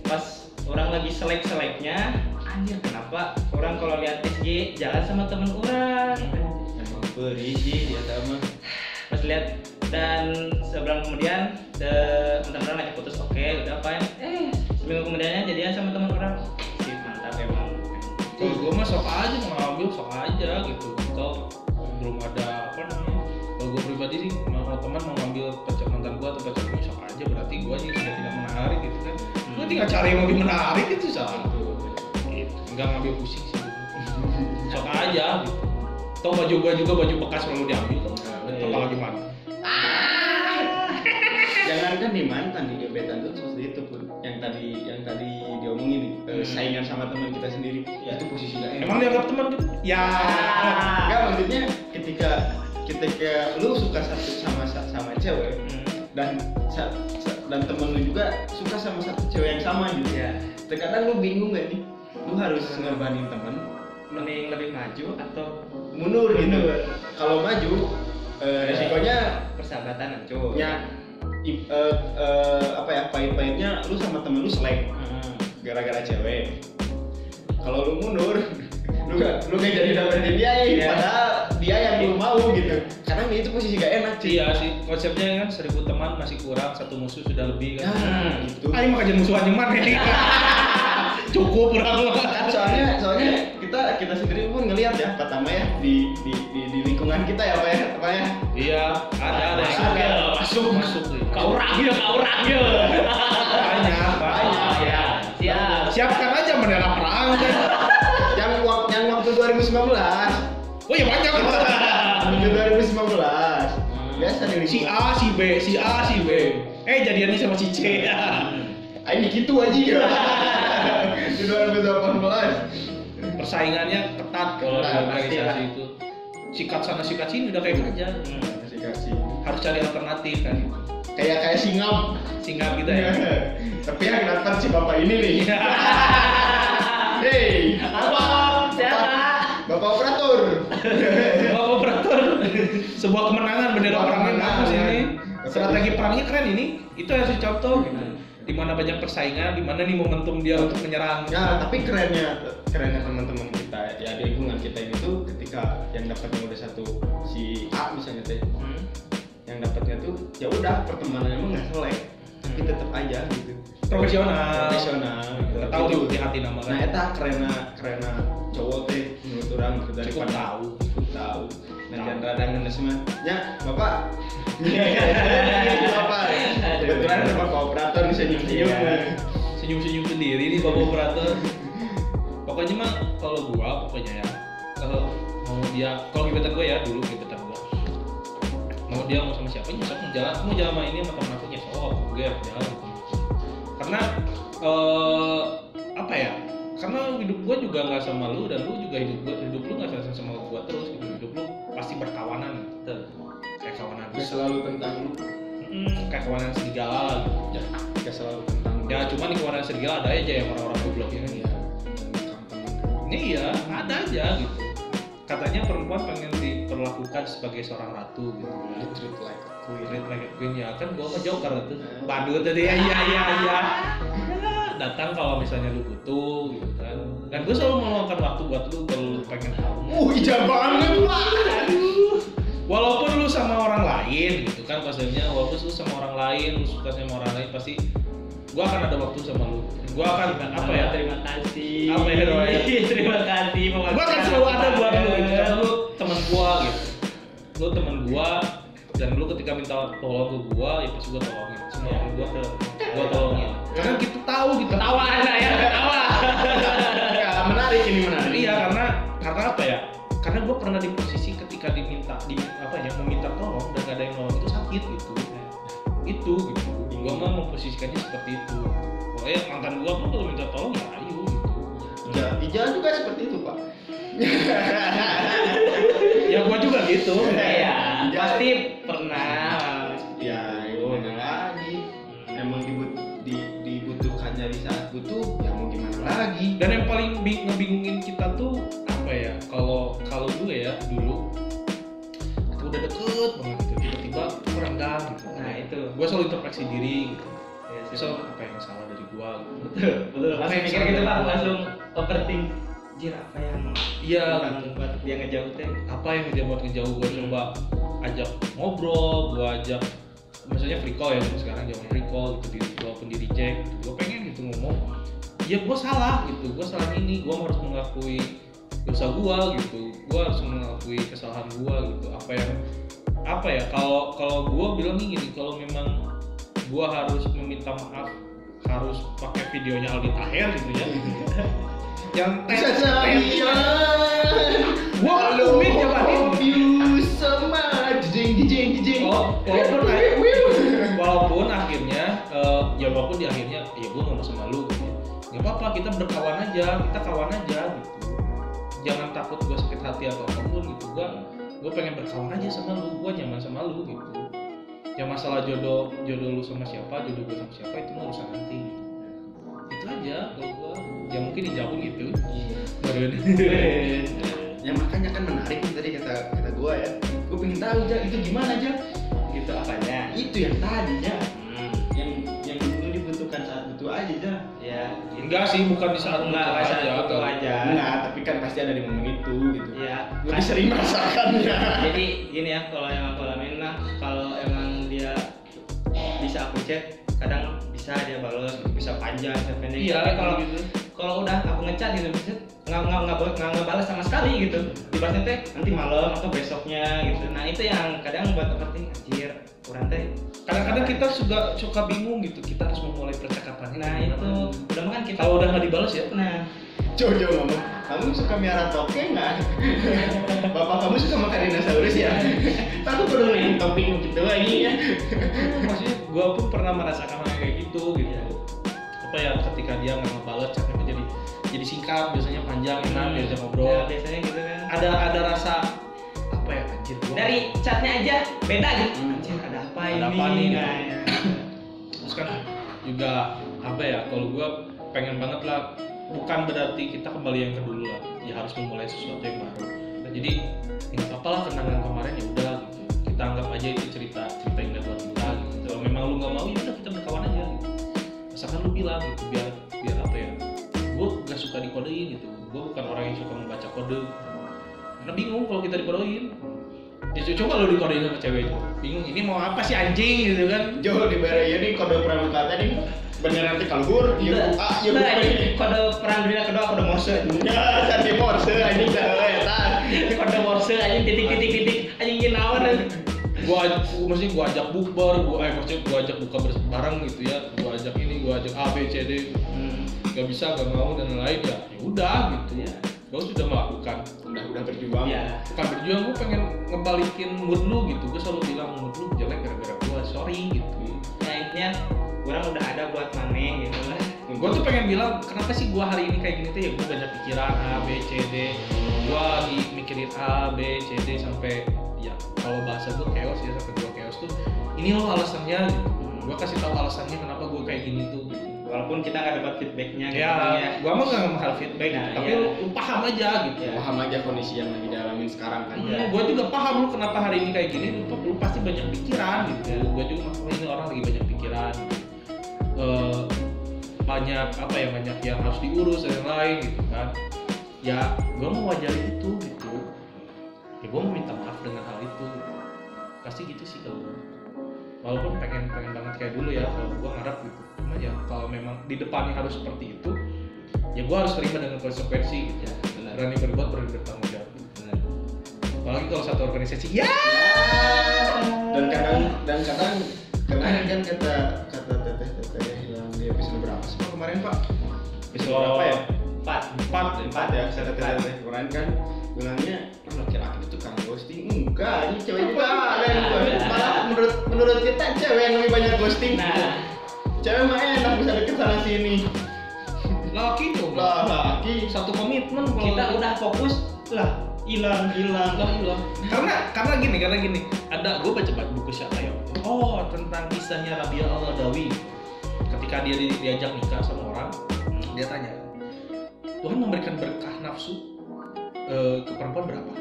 Pas orang lagi selek seleknya anjir. kenapa orang kalau lihat SG jalan sama temen orang? Emang berisi dia sama pas lihat dan sebulan kemudian mantan orang ngajak putus. Oke udah apa eh. Seminggu kemudiannya jadian sama temen orang. Sih mantap emang. Kalau gua mah sok aja mau ngambil sok aja gitu. Atau belum ada apa namanya kalau gua pribadi sih mau teman mau ngambil pacar mantan gua atau pacar gua sok aja. Berarti gua aja sudah tidak menarik gitu kan tinggal cari yang lebih menarik itu satu Itu. gitu. nggak ngambil pusing sih [LAUGHS] sok aja gitu baju gua juga baju bekas selalu diambil kan Iya. apalagi mantan jangankan di mantan di gebetan tuh seperti itu pun yang tadi yang tadi diomongin nih eh, Hmm. saingan sama teman kita sendiri Ya. itu posisi gak enak emang dianggap teman gitu ya Enggak maksudnya ketika ketika lu suka satu sama sama cewek Hmm. dan sa- sa- dan temen lu juga suka sama satu cewek yang sama gitu. Ya terkadang lu bingung gak nih lu harus ngorbanin temen mending lebih maju atau mundur gitu. Kalau maju eh, resikonya persahabatan hancur. Ya i- eh, eh, apa ya pahit-pahitnya lu sama temen lu selek. Hmm. gara-gara cewek. Kalau lu mundur lu gak lu gak jadi dapetin dia ya Iya. padahal dia yang lu mau gitu karena itu posisi gak enak sih iya sih konsepnya kan seribu teman masih kurang satu musuh sudah lebih kan nah itu Ayo mah kajian musuhan yang mana ini? [LAUGHS] Cukup kurang lah. kan soalnya soalnya kita kita sendiri pun ngelihat ya pertama ya di di, di, di lingkungan kita ya pak ya apa ya Iya, ada ada Masuk, ada. ya. masuk masuk. kau ragil kau ragil Banyak, Banyak, banyak. ya siap Siapa waktu 2019 Oh ya banyak. waktu 2019 biasa di si. A, si B, si A, si B. Eh jadiannya sama si C. Ah, ini gitu aja ya [LAUGHS] di 2018 Persaingannya ketat kalau di organisasi itu. Sikat sana sikat sini udah kayak kerja. kasih kasih Harus cari alternatif kan. kayak kayak singap Singkat kita ya. [LAUGHS] tapi yang dapat si bapak ini nih [LAUGHS] Hei, Apa? Operator. Sebuah kemenangan bendera perangnya kemenangan. bagus ini. Strategi perangnya keren ini. Itu harus dicontoh gitu. Di mana banyak persaingan, di mana nih momentum dia untuk menyerang. Ya, tapi kerennya kerennya teman-teman kita ya di lingkungan kita ini tuh ketika yang dapatnya udah satu si A misalnya teh, Hmm. yang dapatnya tuh ya udah pertemanan emang nggak selek, tapi tetap aja gitu. Profesional. Profesional. Gitu. Tahu Gitu. di hati nama Nah, kan. eta karena karena cowok teh menurut orang gitu Cukup tahu. cukup tahu. Nah, Tahu. jangan radang dan semua. Ya, Bapak. [LAUGHS] Bapak. Kebetulan Bapak operator bisa nyium-nyium. Iya. Senyum-senyum sendiri nih bapak operator. Pokoknya mah kalau gua pokoknya ya kalau mau dia kalau gebetan gua ya dulu gebetan gua mau dia mau sama siapa nyesok mau jalan mau jalan sama ini sama temen aku nyesok gue ya jalan gitu karena eh apa ya karena hidup gua juga nggak sama lu dan lu juga hidup gua hidup lu nggak sama sama gua terus gitu. Hidup lu pasti berkawanan. Gitu kayak kawanan. Gak selalu tentang lu, Mm, kayak kawanan serigala gitu. Ya, gak selalu tentang ya cuma di kawanan serigala ada aja yang orang-orang goblok ya. Gampang. ini iya ada aja gitu katanya perempuan pengen diperlakukan sebagai seorang ratu gitu. Di treat like a queen. Treat like a queen ya. Kan gua mah joker tuh. Badut tadi. Ya iya iya Ya, datang kalau misalnya lu butuh gitu kan. Dan gue selalu meluangkan waktu buat lu kalau lu pengen Uh, ijab banget, Pak. walaupun lu sama orang lain gitu kan maksudnya walaupun lu sama orang lain lu suka sama orang lain pasti gua akan ada waktu sama lu. Gua akan apa ya? Terima kasih. Apa ya, Roy? [LAUGHS] Terima kasih. gua akan selalu ada buat lu gitu karena lu teman gua gitu. Lu teman gua dan lu ketika minta tolong ke gua ya pasti gua tolongin. Semua orang gua ke gua tolongin. Karena kita tahu gitu Ketawa anda ya, ketawa. [LAUGHS] Ya, menarik ini menarik. iya karena karena apa ya? Karena gua pernah di posisi ketika diminta di apa ya meminta tolong dan gak ada yang nolong itu sakit gitu. Itu gitu mah memposisikannya seperti itu pokoknya mantan gua pun kalau minta tolong ya ayo gitu Ija, Ija juga seperti itu, Pak. [LAUGHS] ya gua juga gitu [LAUGHS] Iya, Iya. pasti pernah. ya, itu mana lagi. Emang dibut, di, dibutuhkannya di saat butuh, ya mau gimana lagi? dan yang paling bi- ngebingungin kita tuh apa ya kalau kalau dulu ya dulu kita udah deket banget tiba-tiba kurang gitu Nah itu. gue selalu introspeksi diri gitu Gua selalu apa yang salah dari gue gitu. [LAUGHS] Betul, betul. Langsung mikir gitu pak, langsung overthink. Jir apa yang iya gitu. buat dia ngejauh teh? apa yang dia buat ngejauh gue coba ajak ngobrol gue ajak maksudnya free call ya sekarang jangan free call gitu di walaupun di reject gitu. gue pengen gitu ngomong ya gue salah gitu gue salah ini gue harus mengakui dosa gue gitu gue harus mengakui kesalahan gue gitu apa yang apa ya kalau kalau gue bilang nih gini kalau memang gue harus meminta maaf harus pakai videonya Aldi Taher gitu ya [LAUGHS] yang Bisa. Gua akuin coba. Oh, walaupun Wiu. walaupun akhirnya eh, ya walaupun di akhirnya ya gue ngomong sama lu gitu ya. nggak apa-apa kita berkawan aja kita kawan aja gitu jangan takut gue sakit hati atau apa pun gitu gue gue pengen berkawan aja sama lu. Gue nyaman sama lu gitu. Ya masalah jodoh jodoh lu sama siapa jodoh gue sama siapa itu mah urusan nanti itu aja kalau gue ya mungkin dijauhin gitu. Badan. [LAUGHS] ya makanya kan menarik nih tadi kata kata gua ya. Gue pengen tahu aja itu gimana aja Gitu apanya? itu yang tadi ya Hmm. yang yang dulu dibutuhkan saat butuh aja aja Ya, enggak sih bukan di saat Enggak, saat aja, kalau- aja. enggak tapi kan pasti ada di momen itu gitu Ya. lebih sering merasakannya [LAUGHS] Jadi gini ya, kalau yang aku alamin lah, kalau emang dia bisa aku chat, kadang bisa dia balas, bisa panjang, bisa pendek. iya Tapi kalau gitu kalau udah aku ngechat gitu nggak nggak nggak nggak nggak ngebalas sama sekali gitu dibalasnya teh nanti malam atau besoknya gitu nah itu yang kadang buat overthinking anjir kurang teh kadang-kadang kita juga suka bingung gitu. Kita harus memulai percakapan nah itu. Udah makan kita. Kalau udah nggak dibalas ya? Nah. Jojo ngomong, kamu suka miara toke nggak? [LAUGHS] Bapak kamu suka makan dinosaurus ya? [LAUGHS] Aku perlu nih topik gitu lagi ya. maksudnya gue pun pernah merasakan hal kayak gitu gitu. Apa ya ketika dia nggak ngebalas chatnya jadi jadi singkat biasanya panjang enak Hmm. diajak Ya, ngobrol. Biasanya gitu kan. Ada ada rasa dari chatnya aja beda gitu. Hmm. anjir ada apa Ada ini apa nih? Nah, ya. terus kan juga apa ya kalau gue pengen banget lah bukan berarti kita kembali yang ke dulu lah. Ya harus memulai sesuatu yang baru. Nah, jadi ini apa lah kenangan kemarin ya udah gitu. Kita anggap aja itu cerita cerita indah buat kita gitu. Kalau memang lu nggak mau ya udah kita berkawan aja gitu. Asalkan lu bilang gitu biar biar apa ya gue gak suka dikodein gitu. Gue bukan orang yang suka membaca kode gitu. karena bingung kalau kita dikodein ya coba lu dikodein sama cewek itu. Bingung ini mau apa sih anjing gitu kan? Jo di ya nih kode pramuka tadi. Bener nanti kalhur, iya ah, iya Nah, bukan ini ini. kode perang dunia kedua kode morse. Ya, tadi morse anjing dah ya tah. kode morse aja titik titik. Titik anjing gini naon gua maksudnya gua ajak bukber gua eh maksudnya gua ajak buka bersama bareng gitu ya. Gua ajak ini gua ajak A B C D. Gak bisa gak mau dan lain-lain ya. Ya udah gitu. Ya. Gua sudah melakukan Udah udah berjuang. ya bukan berjuang gua pengen ngebalikin mood lu gitu. Gua selalu bilang mood lu jelek gara-gara gua sorry gitu. Ya intinya orang udah ada buat maneh gitu lah. Gua tuh pengen bilang kenapa sih gua hari ini kayak gini tuh? Ya gua banyak pikiran A B C D. Gua lagi mikirin A B C D sampai ya kalau bahasa gua chaos ya sampai gua chaos tuh ini loh alasannya gitu. Gua kasih tahu alasannya kenapa gua kayak gini tuh walaupun kita nggak dapat feedbacknya gitu ya, kan, gua mah gak mahal feedback Nah, tapi iya. lu, lu paham aja gitu Ya. Paham aja kondisi yang lagi dialamin sekarang kan. Hmm, gua juga paham lu kenapa hari ini kayak gini lu, lu pasti banyak pikiran gitu ya. gua juga maksudnya ini orang lagi banyak pikiran Eh, banyak apa ya banyak yang harus diurus dan lain gitu kan ya gua mau wajarin itu gitu ya gua mau minta maaf dengan hal itu pasti gitu sih kalau walaupun pengen pengen banget kayak dulu ya kalau gua ngarep gitu cuma ya kalau memang di depannya harus seperti itu ya gua harus terima dengan konsekuensi. Gitu ya benar. Berani berbuat berani bertanggung jawab. Benar. Apalagi kalau satu organisasi ya! Dan kadang dan kadang kemarin kan kata kata teteh teteh yang di episode berapa sih Pak, kemarin Pak? Episode Oh. berapa ya? empat. Empat Empat ya, kata teteh teteh kemarin kan bilangnya "Oh, laki-laki itu tukang ghosting. Enggak ini cewek juga ada yang ghosting. malah menurut menurut kita cewek yang lebih banyak ghosting. Nah cewek mah enak bisa deket sana sini? Laki tuh lah laki. Satu komitmen kalau kita udah fokus lah hilang hilang. Lah hilang. Karena karena gini karena gini. Ada gue baca baca buku siapa ya? Oh tentang kisahnya Rabia al Adawi ketika dia di- diajak nikah sama orang dia tanya Tuhan memberikan berkah nafsu eh, ke perempuan berapa?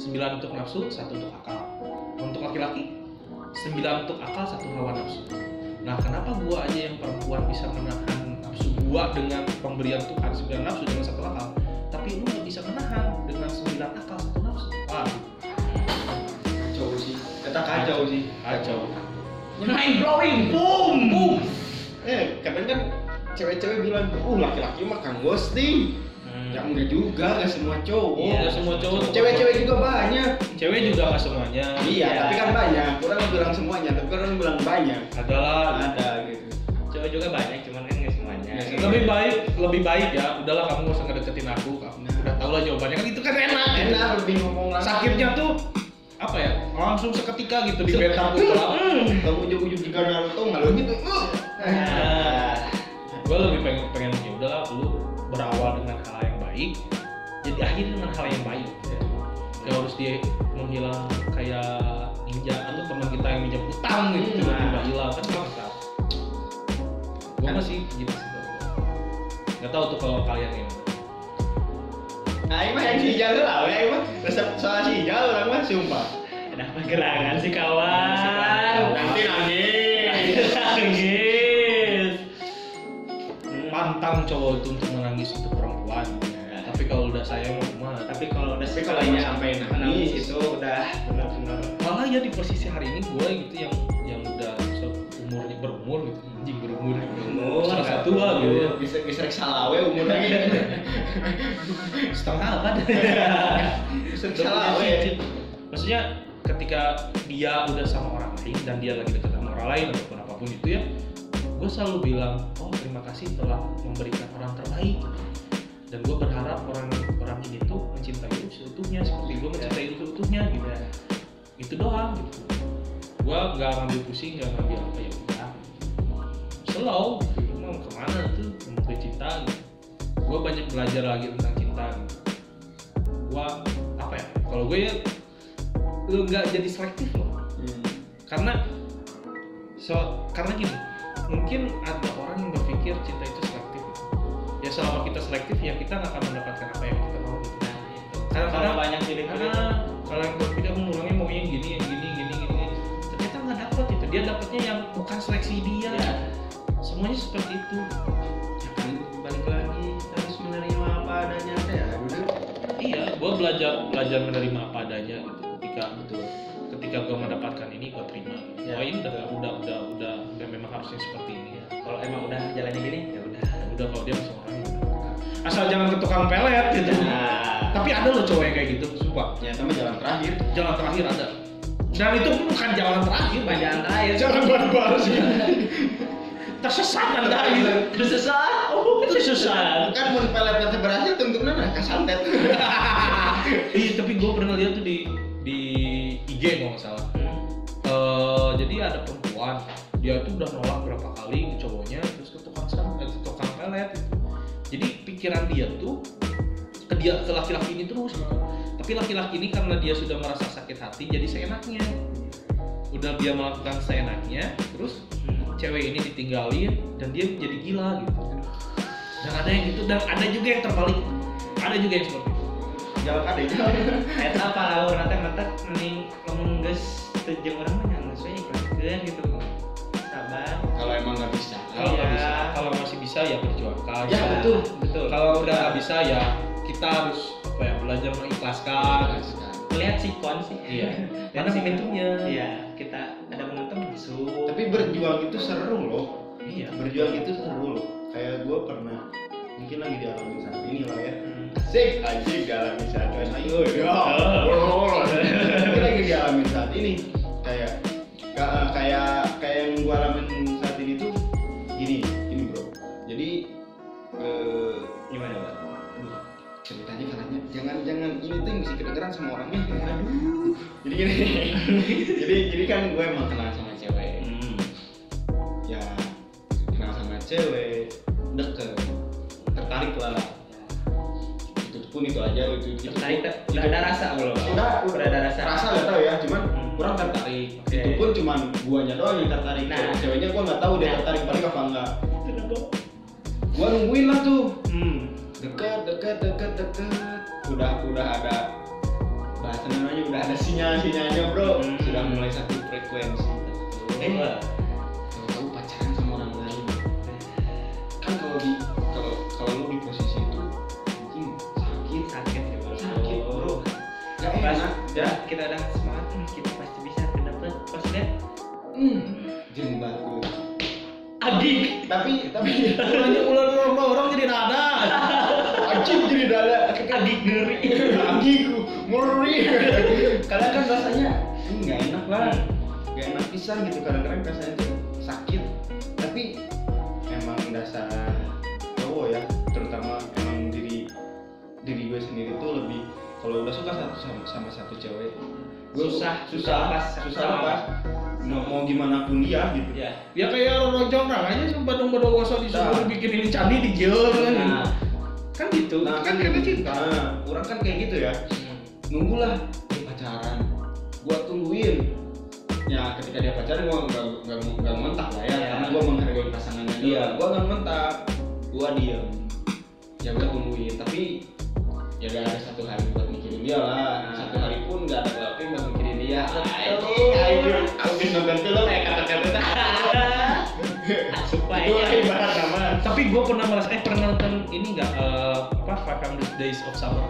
Sembilan untuk nafsu satu untuk akal. Untuk laki-laki? Sembilan untuk akal satu hawa nafsu nah kenapa gua aja yang perempuan bisa menahan nafsu gua dengan pemberian Tuhan sembilan nafsu dengan satu akal tapi lu nggak bisa menahan dengan sembilan akal satu nafsu? Wah kacau sih. Kata kacau sih. Kacau. Mind blowing. Boom. Boom. Eh kadang kan cewek-cewek bilang uh laki-laki mah kan ghosting ya enggak juga nggak semua cowok. Iya, nggak semua cowok. cewek-cewek juga banyak. Cewek juga nggak semuanya. Iya Iya. tapi kan banyak. Orang bilang semuanya tapi orang bilang banyak. Adalah ada gitu. Cowok juga banyak cuman kan nggak semuanya. Nggak lebih baik lebih baik ya. Udahlah kamu nggak usah ngedeketin aku. Kamu Nah. udah tau lah jawabannya. Kan itu kan enak. Gitu. enak lebih ngomong langsung. Sakitnya tuh apa ya langsung seketika gitu di beta aku. Hmm. kamu ujung-ujung juga Naruto lo gitu uh. Nah, gue lebih pengen pengen ya udahlah lu berawal dengan hal yang baik jadi akhir dengan hal yang baik. Gak harus dia menghilang kayak ninja atau teman kita yang minjam utang gitu Hmm. tiba-tiba hilang kan bisa. Gue masih gitu sih nggak tahu tuh kalau kalian ini nah ini mah yang si Ijal lah ya ini mah? Resep soal si Ijal orang mah sumpah. Ada apa gerangan sih kawan? Nanti nangis nangis pantang cowok itu untuk menangis untuk perempuan. Tapi kalau udah sayang mah. Tapi kalau udah Tapi kalau udah sampai nangis, itu udah benar-benar. Malah ya di posisi hari ini gue gitu yang yang udah umurnya berumur gitu. Anjing berumur Berumur, salah satu tua gitu. Ya bisa bisa rek salawe umurnya gitu. [LAUGHS] setengah apa [LAUGHS] Bisa rek salawe. maksudnya ketika dia udah sama orang lain dan dia lagi dekat sama orang lain ataupun apa pun itu ya gue selalu bilang oh terima kasih telah memberikan orang terbaik. Dan gue berharap orang orang ini tuh mencintai lu seutuhnya seperti gue mencintai lu seutuhnya gitu. Itu doang gitu. Gue nggak ngambil pusing nggak ngambil apa ya udah. Slow gitu. mau ke mana tuh? Untuk cinta gitu. Gue banyak belajar lagi tentang cinta gitu. Gue apa ya kalau gue ya lu nggak jadi selektif loh. Hmm. karena so karena gini mungkin ada orang yang berpikir cinta itu selektif. Ya selama kita selektif ya kita nggak akan mendapatkan apa yang kita mau gitu. Itu. Kadang-kadang- Kalau banyak pilih karena kalau yang berpikir "Hmm, orangnya mau yang gini yang gini gini gini. Ternyata nggak dapet itu dia dapetnya yang bukan seleksi dia. Ya. semuanya seperti itu. Ya kan balik lagi harus menerima apa adanya teh. Ya iya gue belajar belajar menerima apa adanya gitu. Ketika Betul. Ketika gue mendapatkan ini gue terima. Ya. oh ini udah udah udah udah udah memang harusnya seperti ini ya. Kalau emang udah jalannya gini, ya udah. udah kalau dia masih orang asal jangan ke tukang pelet gitu. Nah, tapi ada loh cowok yang kayak gitu sumpah. Ya sama jalan terakhir. jalan terakhir ada. Dan itu bukan jalan terakhir Bukan jalan terakhir. jalan baru-baru sih. Tersesat anda gitu Tersesat. Oh, tersesat. Kan mun pelet nanti berhasil tentu nana kasantet. [LAUGHS] iya tapi gue pernah lihat tuh di di IG kalau nggak salah Hmm. Eh, jadi ada perempuan dia tuh udah nolak berapa kali ke cowoknya terus ke tukang sam eh, ke tukang pelet gitu. jadi pikiran dia tuh ke dia ke laki-laki ini terus gitu. tapi laki-laki ini karena dia sudah merasa sakit hati jadi seenaknya udah dia melakukan seenaknya terus Hmm. cewek ini ditinggalin dan dia jadi gila gitu dan ada yang gitu dan ada juga yang terbalik ada juga yang seperti itu Jalan kade jalan. Eta apa laur nanti mata mending lamun geus teu jeung urang mah nya geus we ikhlaskeun gitu. Sabar. Kalau emang nggak bisa. kalau nggak Iya. bisa kalau masih bisa ya perjuangkan Ya, Kalau- betul. betul. kalau udah nggak bisa ya kita harus apa ya belajar mengikhlaskan Melihat sikon sih. iya [LAUGHS] mana momentumnya Iya, kita ada momentum masuk. Tapi berjuang itu seru loh. iya Berjuang itu seru loh. Kayak gue pernah mungkin lagi dialami saat ini lah ya. Hmm. Asik, anjing dialami saat. Ayo, ya. Mungkin lagi dialami saat ini. Kayak ka- kayak kayak yang gue alamin saat ini tuh gini, gini bro. Jadi eh, Gimana, aduh, ceritanya katanya jangan jangan ini tuh yang bisa kedengeran sama orangnya aduh jadi gini [LAUGHS] jadi jadi kan gue emang kenal sama cewek Hmm. ya kenal sama cewek pun itu aja itu itu Tertarik? Udah ada rasa belum? udah Udah ada rasa. rasa nggak tahu ya cuman Hmm. kurang tertarik Oke. itu pun cuman guanya doang yang tertarik Nah. ceweknya gue nggak tahu dia Nah. tertarik balik apa enggak gue nungguin lah tuh Hmm. deket deket deket deket udah udah ada bahasa namanya udah ada sinyal sinyalnya bro Hmm. sudah mulai satu frekuensi Eh, eh tahu pacaran sama orang lain kan kalau di kalau kalau lu di posisi Pas udah kita udah semangat, hmm, kita pasti bisa kedapet. Pas lihat, hmm. jeng batu adik. tapi tapi ulangnya ular ular orang jadi nada anjing jadi dada Adik ngeri. anjingku ngeri karena kan rasanya hmm, nggak enak lah nggak enak pisan gitu kadang-kadang rasanya tuh sakit tapi emang dasar cowok ya terutama emang diri diri gue sendiri tuh lebih kalau udah suka satu sama, sama satu cewek gue Susah, susah susah lepas, susah susah lepas. mau, mau gimana pun dia gitu. Ya. ya kayak orang jongrang aja sama badung badung gosok disuruh Nah. bikin ini candi di kan? Nah, kan gitu nah kan karena cinta nah, orang kan kayak gitu ya. Hmm. nunggulah pacaran. Gua tungguin. Ya ketika dia pacaran gua nggak nggak nggak mentak lah ya Ya. karena gua menghargai pasangannya dia gua nggak mentak gua diem. Ya gua tungguin. Tapi ya gak ada satu hari buat dia lah Nah. satu hari pun gak ada gelapnya buat mikirin dia Betul. anjing habis nonton film ya kata-kata [LAUGHS] Supaya. itu ibarat nama tapi gue pernah merasa eh pernah nonton ini nggak eh, apa Five Hundred Days of Summer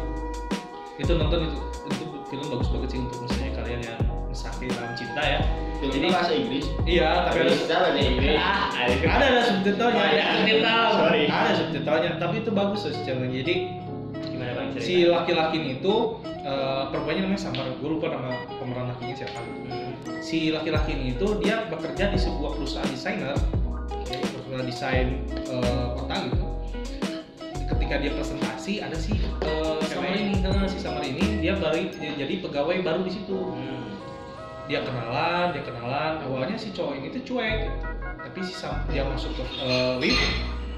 itu nonton itu itu film bagus banget sih untuk misalnya kalian yang pasti dalam cinta ya Jadi Jadi- bahasa Inggris. iya tapi ada Bisa bahasa Inggris. Ah, [LAUGHS] ada ada ada subtitlenya Ada subtitle. Sorry. ada subtitlenya tapi itu bagus channelnya jadi Gimana bang cerita? si laki-laki itu eh, perempuannya namanya Samar. Gue lupa nama pemeran lakinya siapa. Hmm. si laki-laki ini itu dia bekerja di sebuah perusahaan desainer. Perusahaan desain eh, kota gitu. Ketika dia presentasi ada si eh, Samar ini. Eh, si Samar ini dia baru jadi pegawai baru di situ. Hmm. dia kenalan dia kenalan. Awalnya si cowok ini tuh cuek. Tapi si Sam- dia masuk ke eh, lift.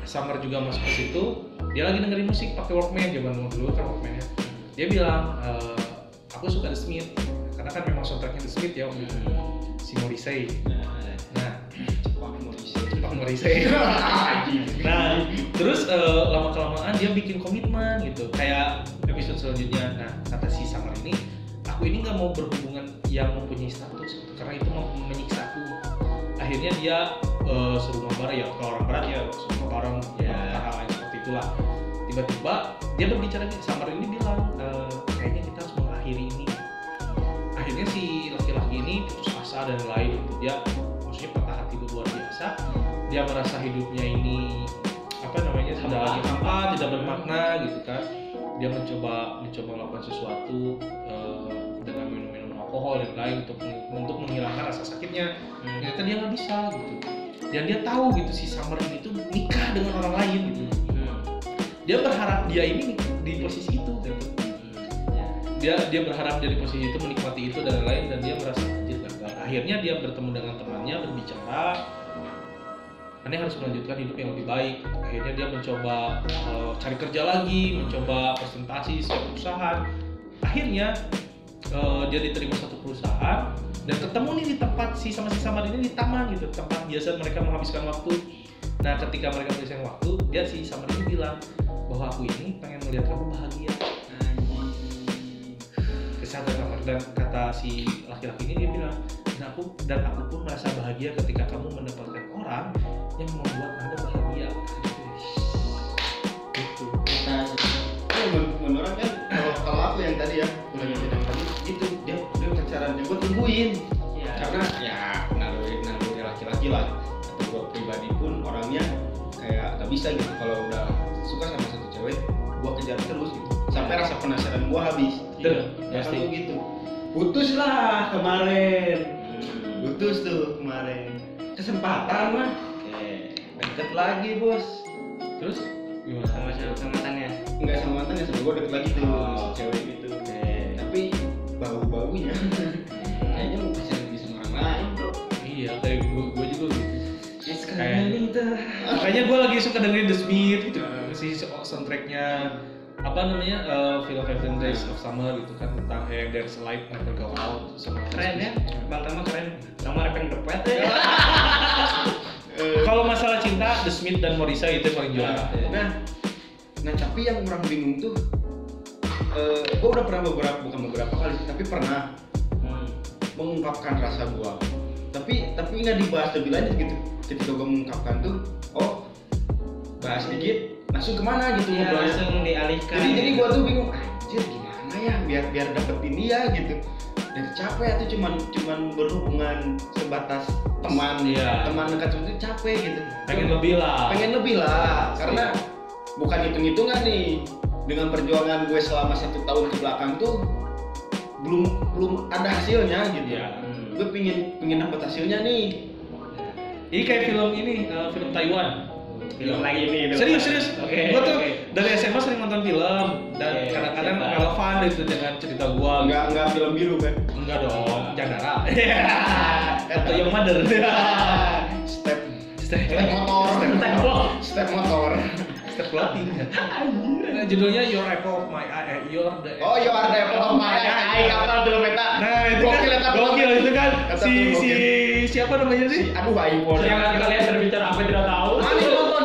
Summer juga masuk ke situ. Dia lagi dengerin musik pakai Walkman. Zaman dulu kan Walkman ya dia bilang eh, aku suka The Smith. Karena kan memang soundtracknya The Smith ya waktu itu. Si Morrissey. Nah. Bisa. Pak Morrissey. [LAUGHS] Nah terus eh, lama kelamaan dia bikin komitmen gitu. Kayak episode selanjutnya nah kata si Summer ini aku ini nggak mau berhubungan yang mempunyai status gitu, karena itu mau menyiksa aku. Akhirnya dia eh, serumah bareng ya kalau orang barat ya serumah bareng Ya. ya hal lain seperti itulah tiba-tiba dia berbicara gitu Summer ini bilang eh, kayaknya kita harus mengakhiri ini. Akhirnya si laki-laki ini putus asa dan lain gitu. Dia maksudnya patah hati luar biasa. Dia merasa hidupnya ini apa namanya tidak lagi hampa tidak bermakna gitu kan. Dia mencoba mencoba melakukan sesuatu eh, dengan minum-minum alkohol dan lain untuk untuk menghilangkan rasa sakitnya. Hmm. ternyata dia nggak bisa gitu. Dan dia tahu gitu si Summer ini tuh nikah dengan orang lain gitu. Dia berharap dia ini di posisi itu gitu. Dia dia berharap dia di posisi itu menikmati itu dan lain-lain dan dia merasa anjir gagal akhirnya dia bertemu dengan temannya berbicara. Anda harus melanjutkan hidup yang lebih baik. Akhirnya dia mencoba eh, cari kerja lagi mencoba presentasi sebuah perusahaan. Akhirnya eh, dia diterima satu perusahaan dan ketemu nih di tempat si sama si Samar ini di taman gitu. Tempat biasa mereka menghabiskan waktu. Nah ketika mereka menghabiskan waktu dia si Samar ini bilang bahwa aku ini pengen melihat kamu bahagia. Kesadaran kamar dan kata si laki-laki ini dia bilang dan aku dan aku pun merasa bahagia ketika kamu mendapatkan orang yang membuat anda bahagia. Gitu. Nah, men- menurut kan kalau kalau aku yang tadi ya, yang yang tadi itu dia dia pacarannya gue tungguin. Ya. karena ya naluri naluri laki-laki lah. Atau gue pribadi pun orangnya kayak gak bisa gitu. Kalau udah suka sama cewek gue kejar terus gitu. Sampai rasa penasaran gue habis. Betul, ya pasti. kan gitu. Putus lah kemarin. Hmm. putus tuh kemarin. Kesempatan mah. Oke. deket lagi bos. Terus? Gimana? Sama siapa? Sama mantannya? nggak sama mantannya sama gue deket lagi tuh. Oh. cewek gitu. Oke. tapi bau baunya kayaknya mau pacaran lagi sama orang lain bro. Iya kayak gue, gue juga gitu. Ya Kayak- makanya gue lagi suka dengerin The Smith gitu si soundtracknya apa namanya eh, film Fifteen Days of Summer gitu kan tentang yang a Light Never Go Out sama Keren ya, Bang Tama keren. Nama repeng depet ya. [LAUGHS] kalau masalah cinta The Smith dan Morrissey itu paling juara nah nah tapi yang orang bingung tuh eh gue udah pernah beberapa bukan beberapa kali sih, tapi pernah Hmm. mengungkapkan rasa gue tapi tapi nggak dibahas lebih lanjut gitu ketika gue mengungkapkan tuh oh bahas dikit langsung ke mana gitu Iya, ngobrolnya. langsung dialihkan. jadi jadi gue tuh bingung anjir gimana ya biar biar dapetin dia gitu dan capek tuh cuman cuman berhubungan sebatas teman Iya. teman dekat itu capek gitu pengen lebih lah pengen lebih lah karena bukan hitung hitungan nih dengan perjuangan gue selama satu tahun ke belakang tuh belum belum ada hasilnya gitu Iya. Hmm. gue pingin pingin dapat hasilnya nih ini kayak film ini eh, film Taiwan Film lagi nih. film serius lagi. serius? Oke. gue tuh oke. dari SMA sering nonton film dan Oke, kadang-kadang siapa? relevan gitu dengan cerita gue nggak nggak film biru kan enggak dong Jandara Eh, [LAUGHS] atau yang mother. Step. Step. Step motor. Step blok. step motor. Step clothing nah, judulnya Your Apple of My Eye. Eh, Your the oh yo ada apa my eye. Apa dulu meta nah itu kan Gokil, itu kan. Si si siapa namanya sih? Aduh iPhone Jangan kalian berbicara apa yang tidak tahu.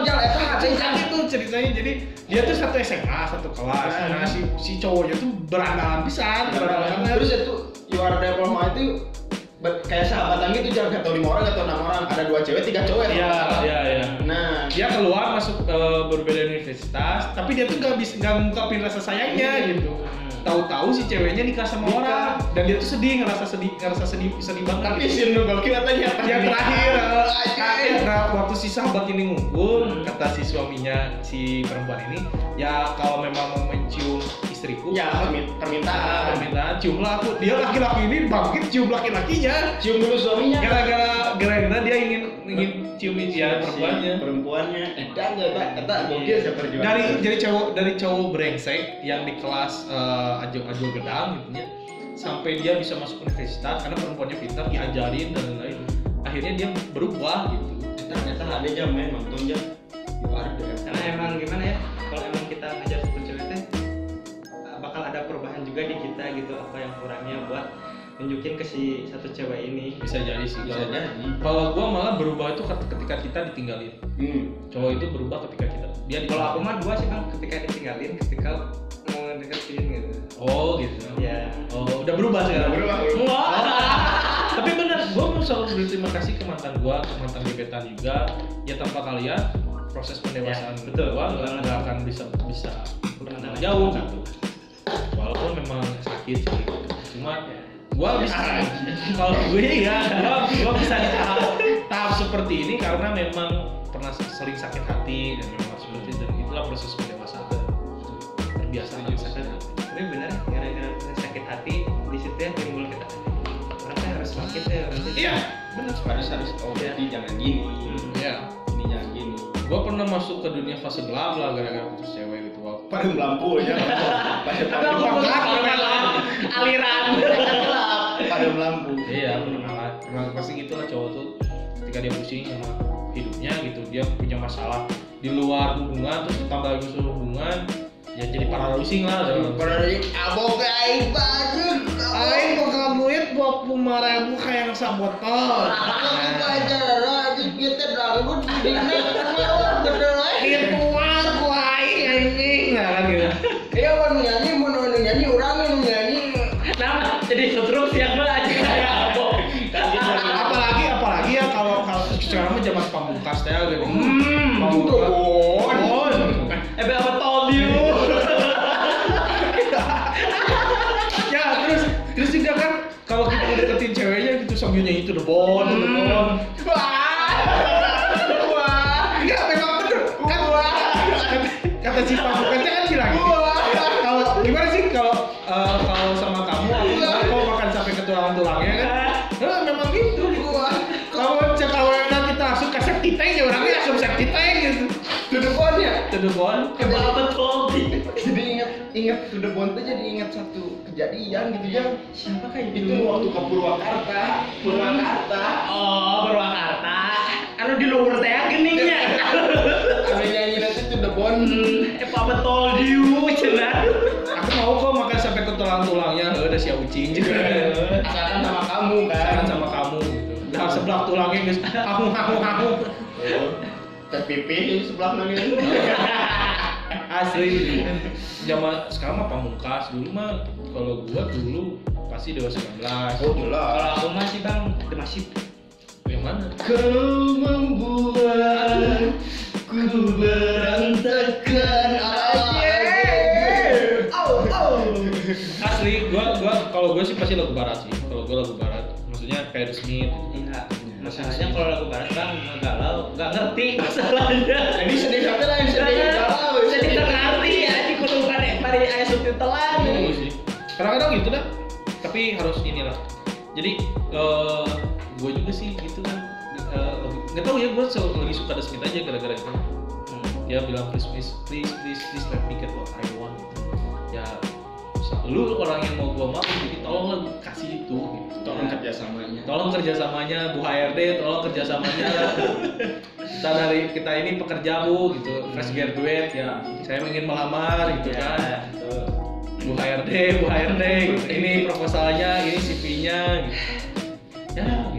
Jal eta cerita itu ceritanya. Jadi dia tuh satu SMA satu kelas. Nah si si cowoknya tuh berandalan pisan berandalan terus itu you are the Palma itu be- kayak sahabatan gitu jangan gak tau lima orang atau enam orang. Ada dua cewek tiga cowok iya iya iya. Nah. Dia keluar masuk eh, berbeda universitas tapi dia tuh nggak bisa nggak ngungkapin rasa sayangnya gitu. Tahu-tahu si ceweknya nikah sama Nikah. orang dan dia tuh sedih ngerasa sedih ngerasa sedih sedih banget. Tapi si gokil katanya yang terakhir. Nah, waktu si sahabat ini ngumpul Hmm. kata si suaminya si perempuan ini ya kalau memang mau mencium istriku Ya, permin- permintaan. permintaan ciumlah aku dia laki-laki ini bangkit cium laki-lakinya Cium dulu suaminya. gara-gara gara-gara dia ingin ingin cium ya perempuannya Perempuannya. Eta eta eta gokil sih perjuangan. dari jadi cowok dari cowok brengsek yang di kelas eh, ajo-ajo gedang gitu ya sampai dia bisa masuk universitas karena perempuannya pintar diajarin dan lain-lain akhirnya dia berubah gitu eta ada jam main nonton jam. Di ada. karena emang gimana ya juga di kita gitu apa yang kurangnya buat nunjukin ke si satu cewek ini. Bisa jadi sih Bisa kalau- jadi. kalau gua malah berubah itu ketika kita ditinggalin. Hmm. cowok itu berubah ketika kita dia kalau aku mah dua sih bang ketika ditinggalin ketika mau deketin gitu. Oh gitu. Ya oh udah berubah sekarang? Udah berubah, berubah. wah. [LAUGHS] Tapi benar gue mau selalu berterima kasih ke mantan gue ke mantan gebetan juga. Ya tanpa kalian proses pendewasaan Ya, betul. gue Betul nggak akan bisa bisa jauh gitu walaupun memang sakit sih. Cuma gue bisa [LAUGHS] kalau gue ya gue bisa di tahap, tahap seperti ini karena memang pernah sering sakit hati dan memang seperti itu dan itulah proses pendewasaan. Terbiasa hati. Tapi bener gara-gara sakit hati di situ ya timbul kita. Orang teh harus sakit ya orang teh iya benar Harus harus oh berarti jangan gini. Pernah masuk ke dunia fase gelap lah gara-gara putus cewek gitu wow. Padam lampu ya. Aku lampu. [LAUGHS] pernah aliran gelap. Padam lampu. Iya, pernah pernah pasti gitu lah cowok tuh ketika dia pusing sama hidupnya gitu, dia punya masalah di luar hubungan terus ditambah lagi masuk hubungan, ya jadi paralysing lah. Di abok aing baju. Aing bakal duit dua puluh lima ribu kayak yang sabotol. Aku pacar aja kita dangdut di mewah bener Itu aku aing anjing, nah kan gitu. Iya kan nyanyi mau nyanyi orang yang nyanyi. nah jadi setruk siang mah aja kayak apa apalagi apalagi ya kalau kalau sekarang mah zaman pamungkas teh gitu. Hmm, Pamungkas. Bon. Bon. eh apa told [LAUGHS] you ya terus terus juga kan kalau kita udah deketin ceweknya gitu itu the bone, to the Hmm. Kata si pamukasnya kan bilang gitu. Kalau gimana sih kalau eh, kalau sama kamu aku kau makan sampai ke tulang-tulangnya kan? Nah, memang gitu. Kalau cek kalau nanti kita langsung ke septic tank ya orangnya langsung septic tank gitu. To the bone ya. To the bone. Ingat bone tuh jadi ingat satu kejadian gitu ya. siapa kayak Itu waktu ke Purwakarta. Purwakarta. oh Purwakarta anu di luar teh geningnya [LAUGHS] Ada nyanyi nanti the bone. Hmm, eh apa told you cenah Aku mau kok makan sampai ke tulang-tulangnya, eh, ada si ucing [LAUGHS] gitu. Asalkan sama kamu kan. Sama kamu gitu. Nah, sebelah tulangnya guys, aku aku aku. Oh. Pipi sebelah ini? [LAUGHS] Asli. Zaman sekarang mah pamungkas dulu mah kalau gua dulu pasti dewa 19. Oh jelas. kalau aku masih bang masih Yang mana? Kau membuat ku berantakan Oh, oh. Asli, gua gua kalau gua sih pasti lagu barat sih. Kalau gua lagu barat, maksudnya kayak The Smith. Iya. Masalahnya kalau lagu barat bang galau, nggak ngerti [LAUGHS] masalahnya. Jadi sedih sampai lain sedih galau. Jadi nggak ngerti ya, di kudu pada pada ayah subtitelan. Iya sih. Kadang-kadang gitu dah. Tapi harus inilah. Jadi eh gua juga sih gitu kan. Eh, nggak tahu ya, gua selalu lagi suka The Smith aja gara-gara itu. dia bilang please please please please please let me get what I want gitu. ya lu orang yang mau gua mau jadi tolonglah kasih itu gitu. Tolong kerjasamanya. tolong kerjasamanya Bu HRD tolong kerjasamanya. Kita dari kita ini pekerja bu gitu. Fresh graduate ya. Saya ingin melamar gitu kan. Ya, betul. Bu HRD Bu HRD gitu. ini proposalnya ini CV-nya gitu. Ya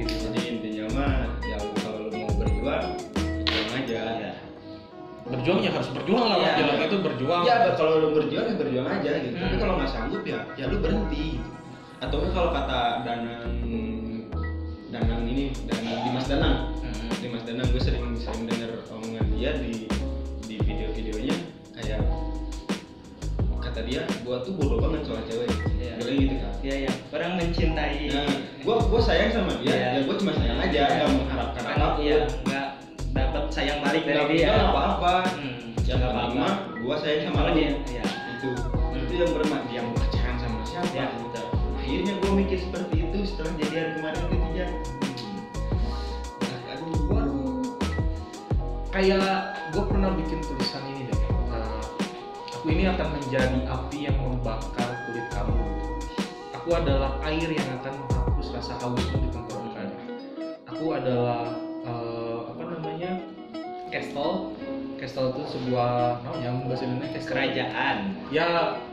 berjuang ya harus berjuang lah Iya. jalan itu berjuang Ya kalau lu berjuang ya berjuang aja gitu. Tapi Hmm. kalau nggak sanggup ya ya lu berhenti. Gitu. Atau kalau kata Danang Danang ini Danang Dimas Danang Hmm. Dimas Danang gue sering sering dengar omongan dia di di video-videonya kayak kata dia gua tuh bodoh banget soal cewek Iya. bilang gitu kan Iya ya, orang mencintai. nah gua gua sayang sama dia Iya. ya gua cuma sayang aja Iya. nggak mengharapkan Kan, Iya, dapat sayang balik dari dia. nggak apa-apa. Hmm, yang nggak penting apa-apa. mah gua sayang sama lu. dia. Iya. itu. Itu yang bermak yang pacaran sama siapa Iya, betul. akhirnya gua mikir seperti itu setelah jadian kemarin ketiga. Aduh waduh. Kayak gue pernah bikin tulisan ini deh. Nah, aku ini akan menjadi api yang membakar kulit kamu. Aku adalah air yang akan menghapus rasa hausmu di tenggorokan aku adalah apa castle castle itu sebuah namanya bahasa Indonesia castle Kerajaan. ya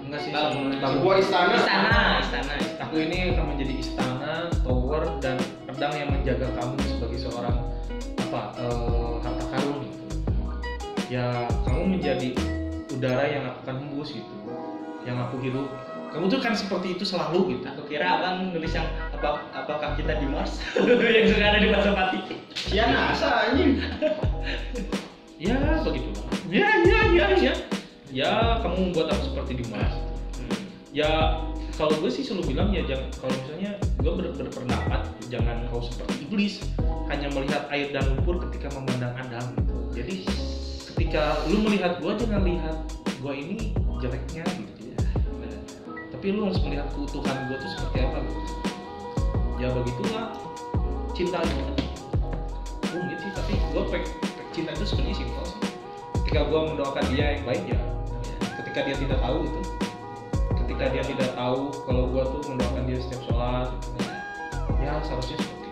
enggak sih bangunan. sebuah istana Istana, istana. Aku ini akan menjadi istana, tower, dan pedang yang menjaga kamu sebagai seorang apa eh, harta karun gitu. Ya kamu menjadi udara yang akan hembus gitu, yang aku hirup. Kamu tuh kan seperti itu selalu gitu. Aku kira abang nulis yang apa apakah kita di Mars [LAUGHS] yang sudah ada di Pasopati. Sia nasa anjing Ya begitulah. Ya ya ya ya. Ya kamu membuat aku seperti di Mars. Ya kalau gue sih selalu bilang ya jangan kalau misalnya gue ber, berpendapat jangan kau seperti iblis hanya melihat air dan lumpur ketika memandang Adam gitu. Jadi ketika lu melihat gue jangan lihat gue ini jeleknya gitu ya. Tapi lu harus melihat keutuhan gue tuh seperti apa gitu. Ya begitulah cinta gitu. Rumit sih tapi gue cinta itu sebenarnya simpel sih. Ketika gue mendoakan dia yang baik ya ketika dia tidak tahu itu ketika dia tidak tahu kalau gua tuh mendoakan dia setiap sholat gitu. ya seharusnya seperti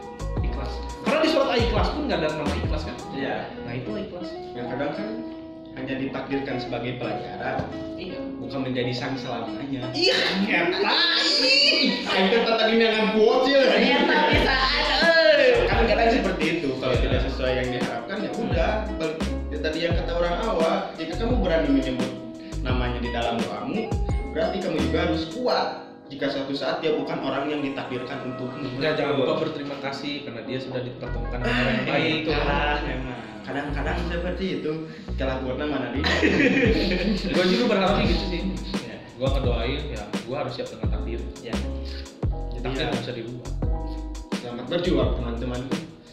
ikhlas karena di surat ikhlas pun nggak ada nama ikhlas kan Iya. nah itu ikhlas yang kadang kan hanya ditakdirkan sebagai pelajaran iya. bukan menjadi sang selamanya. Iya kata ah itu tadi dengan bocil Ternyata bisa kan kadang seperti itu. Kalau Iya. tidak sesuai yang diharapkan ya udah. Ya tadi yang kata orang awal jika kamu berani menyebut namanya di dalam doamu berarti kamu juga harus kuat. Jika suatu saat dia bukan orang yang ditakdirkan untukmu. Enggak, jangan lupa berterima kasih karena dia sudah dipertemukan dengan orang yang baik. Itulah memang. Kadang-kadang seperti itu. Kalah buatnya mana dia [LAUGHS] gue juga berharapnya gitu sih. Ya. gue ngedoain ya gue harus siap dengan takdir. Ya. takdir Iya. nggak bisa dirubah selamat berjuang teman-teman.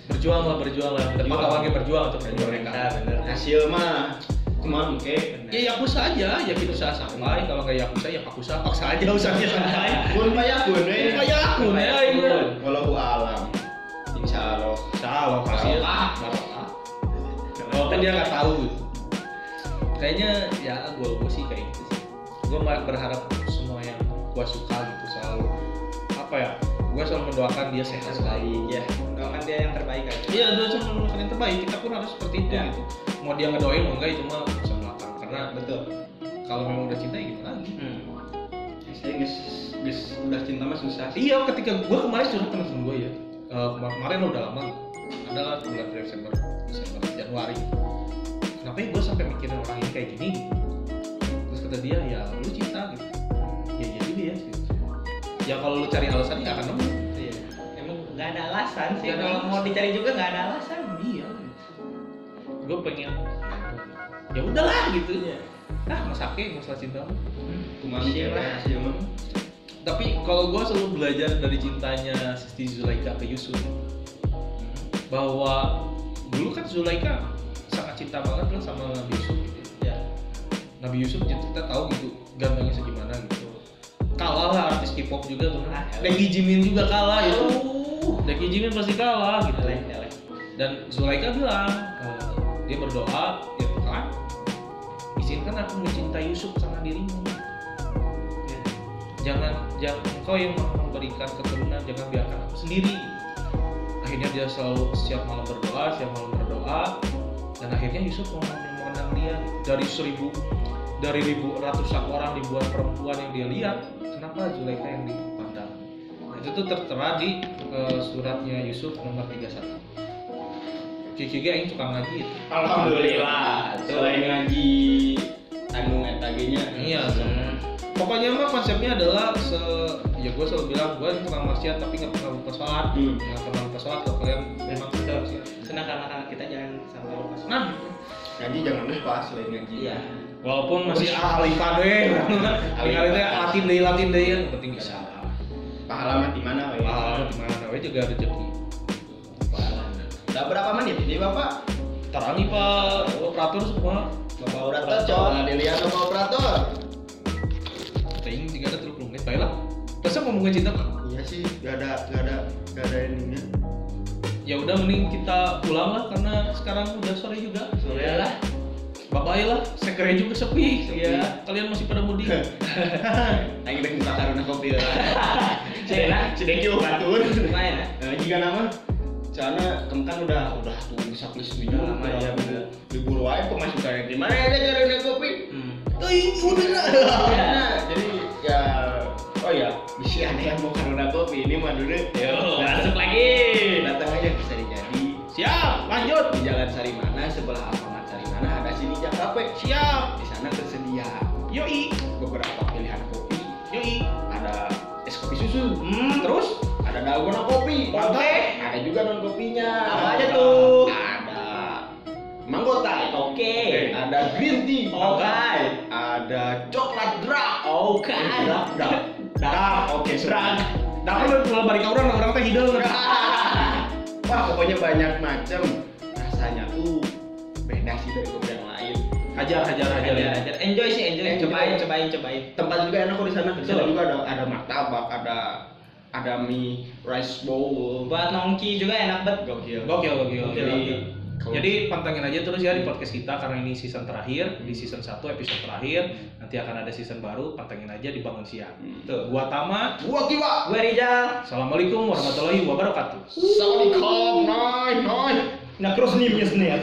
Berjuang lah berjuang lah. Depan Berjuang. awalnya berjuang untuk mereka. Benar. hasil mah cuma oke. Ya yakuza aja. Yakin usaha sampai kalau nggak yakuza ya yakuza. Paksa aja usahanya [LAUGHS] sampai pun eh. Kayak aku ya ini walau alam. Insya Allah. Salah hasil. Ah. barokah kalau kan dia nggak tahu gitu kayaknya ya gue gue sih kayak gitu sih gue berharap semua yang gue suka gitu selalu apa ya gue selalu mendoakan dia sehat selalu Ya, doakan dia yang terbaik aja. Iya, itu cuma mendoakan yang terbaik. Kita pun harus seperti itu Ya. gitu. Mau dia ngedoain mau enggak itu mah bisa belakang. Karena betul kalau memang udah cinta ya gitu lagi. Hmm. saya guys guys udah cinta mah susah Iya, ketika gue kemarin curhat sama temen gue ya. Kemar- kemarin udah lama. Adalah bulan Desember, Desember, Januari. Kenapa ya gue sampai mikirin orang ini kayak gini? Terus kata dia, ya lu cinta gitu. Ya juga ya. Gitu. Ya kalau lu cari alasan ya akan nemu. Iya. Emang nggak ada alasan sih. Nggak ada Kalau alasan. mau dicari juga nggak ada alasan. Iya. Gue pengen ya udahlah gitu. Iya. Ah, masake masalah cinta mah. cuma lah. hasil mah tapi kalau gue selalu belajar dari cintanya Siti Zulaika ke Yusuf bahwa dulu kan Zulaika sangat cinta banget lah sama Nabi Yusuf gitu. Ya. Nabi Yusuf ya kita tahu gitu gantengnya segimana gitu. Kalah lah artis K-pop juga tuh Ah, Becky Jimin juga kalah itu Becky Jimin pasti kalah gitu. Eleh. dan Zulaika bilang eh, dia berdoa ya Tuhan izinkan aku mencintai Yusuf karena dirimu. Ya. jangan jangan engkau yang memberikan keturunan jangan biarkan aku sendiri akhirnya dia selalu setiap malam berdoa setiap malam berdoa. Dan akhirnya Yusuf mengenang dia. Dari seribu dari ribu ratusan orang ribuan perempuan yang dia lihat kenapa Zulaika yang dipandang? Nah, itu tuh tertera di eh, suratnya Yusuf nomor 31 Kiki yang tukang ngaji. Alhamdulillah selain ngaji tanggung etagenya Iya, Hmm. Pokoknya mah konsepnya adalah se ya gue selalu bilang gue tukang maksiat tapi nggak pernah lupa sholat Hmm. nggak pernah lupa sholat kalau kalian memang sudah Senang karena kita jangan sampai lupa. nah ngaji jangan lupa selain ngaji Iya. Walaupun masih alifan we, tinggal itu latin deh, latin deh yang penting bisa. Pahala mati mana we? Pahala di mana we juga rezeki. Udah berapa menit ini Bapak? Tarangi Pak operator semua. Bapak operator coba dilihat Bapak operator. Ting juga ada 30 menit baiklah. Terus ngomongin cinta Pak. Iya sih, gak ada gak ada gak ada ininya. Ya udah mending kita pulang lah karena sekarang udah sore juga. Sore lah. Bye-bye lah, sekre juga sepi. Iya, kalian masih pada mudik. Lagi [LAUGHS] bek buka karuna kopi lah. Cina, Sedek yuk batur. lumayan ya. Nah, jika nama Soalnya kamu kan udah udah tulis tulis setuju Udah lama, ya, bener. libur wae pemasukan yang gimana ya karena kopi Hmm. Tuh, udah Nah, jadi ya oh ya bisa ada yang mau karena kopi ini mah dulu Yo, masuk lagi. datang aja ke Sari Jadi Siap, lanjut. di Jalan Sarimana sebelah Alfamart Sarimana ada sini Cafe Siap. di sana tersedia Yoi, beberapa pilihan kopi yoi. ada es kopi susu Hmm, terus ada dalgona kopi Oke. ada juga non kopinya Apa aja tuh? ada mango thai Oke. ada green tea Oke. ada coklat drag Oke. drag drag drag oke Serang. serang Tapi lu kalau balik orang orang teh hidung. [LAUGHS] wah pokoknya banyak macam rasanya tuh beda sih dari kopi yang lain Hajar, hajar, hajar. Ajar, ajar. Enjoy sih, enjoy. Enjoy. Cobain, cobain, cobain. tempat juga enak kok di sana di sana juga ada ada martabak ada ada mie rice bowl Buat nongki juga enak banget. gokil Gokil, gokil. Gokil, Jadi, gokil. Kalau- jadi pantengin aja terus ya di podcast kita karena ini season terakhir, di season 1 episode terakhir. Nanti akan ada season baru, pantengin aja di bangun siang. Hmm. Tuh, gua Tama. gua kiwa Gue Rijal. Assalamualaikum warahmatullahi wabarakatuh. Assalamualaikum, noy, noy. Nah, terus nih, nih, nih.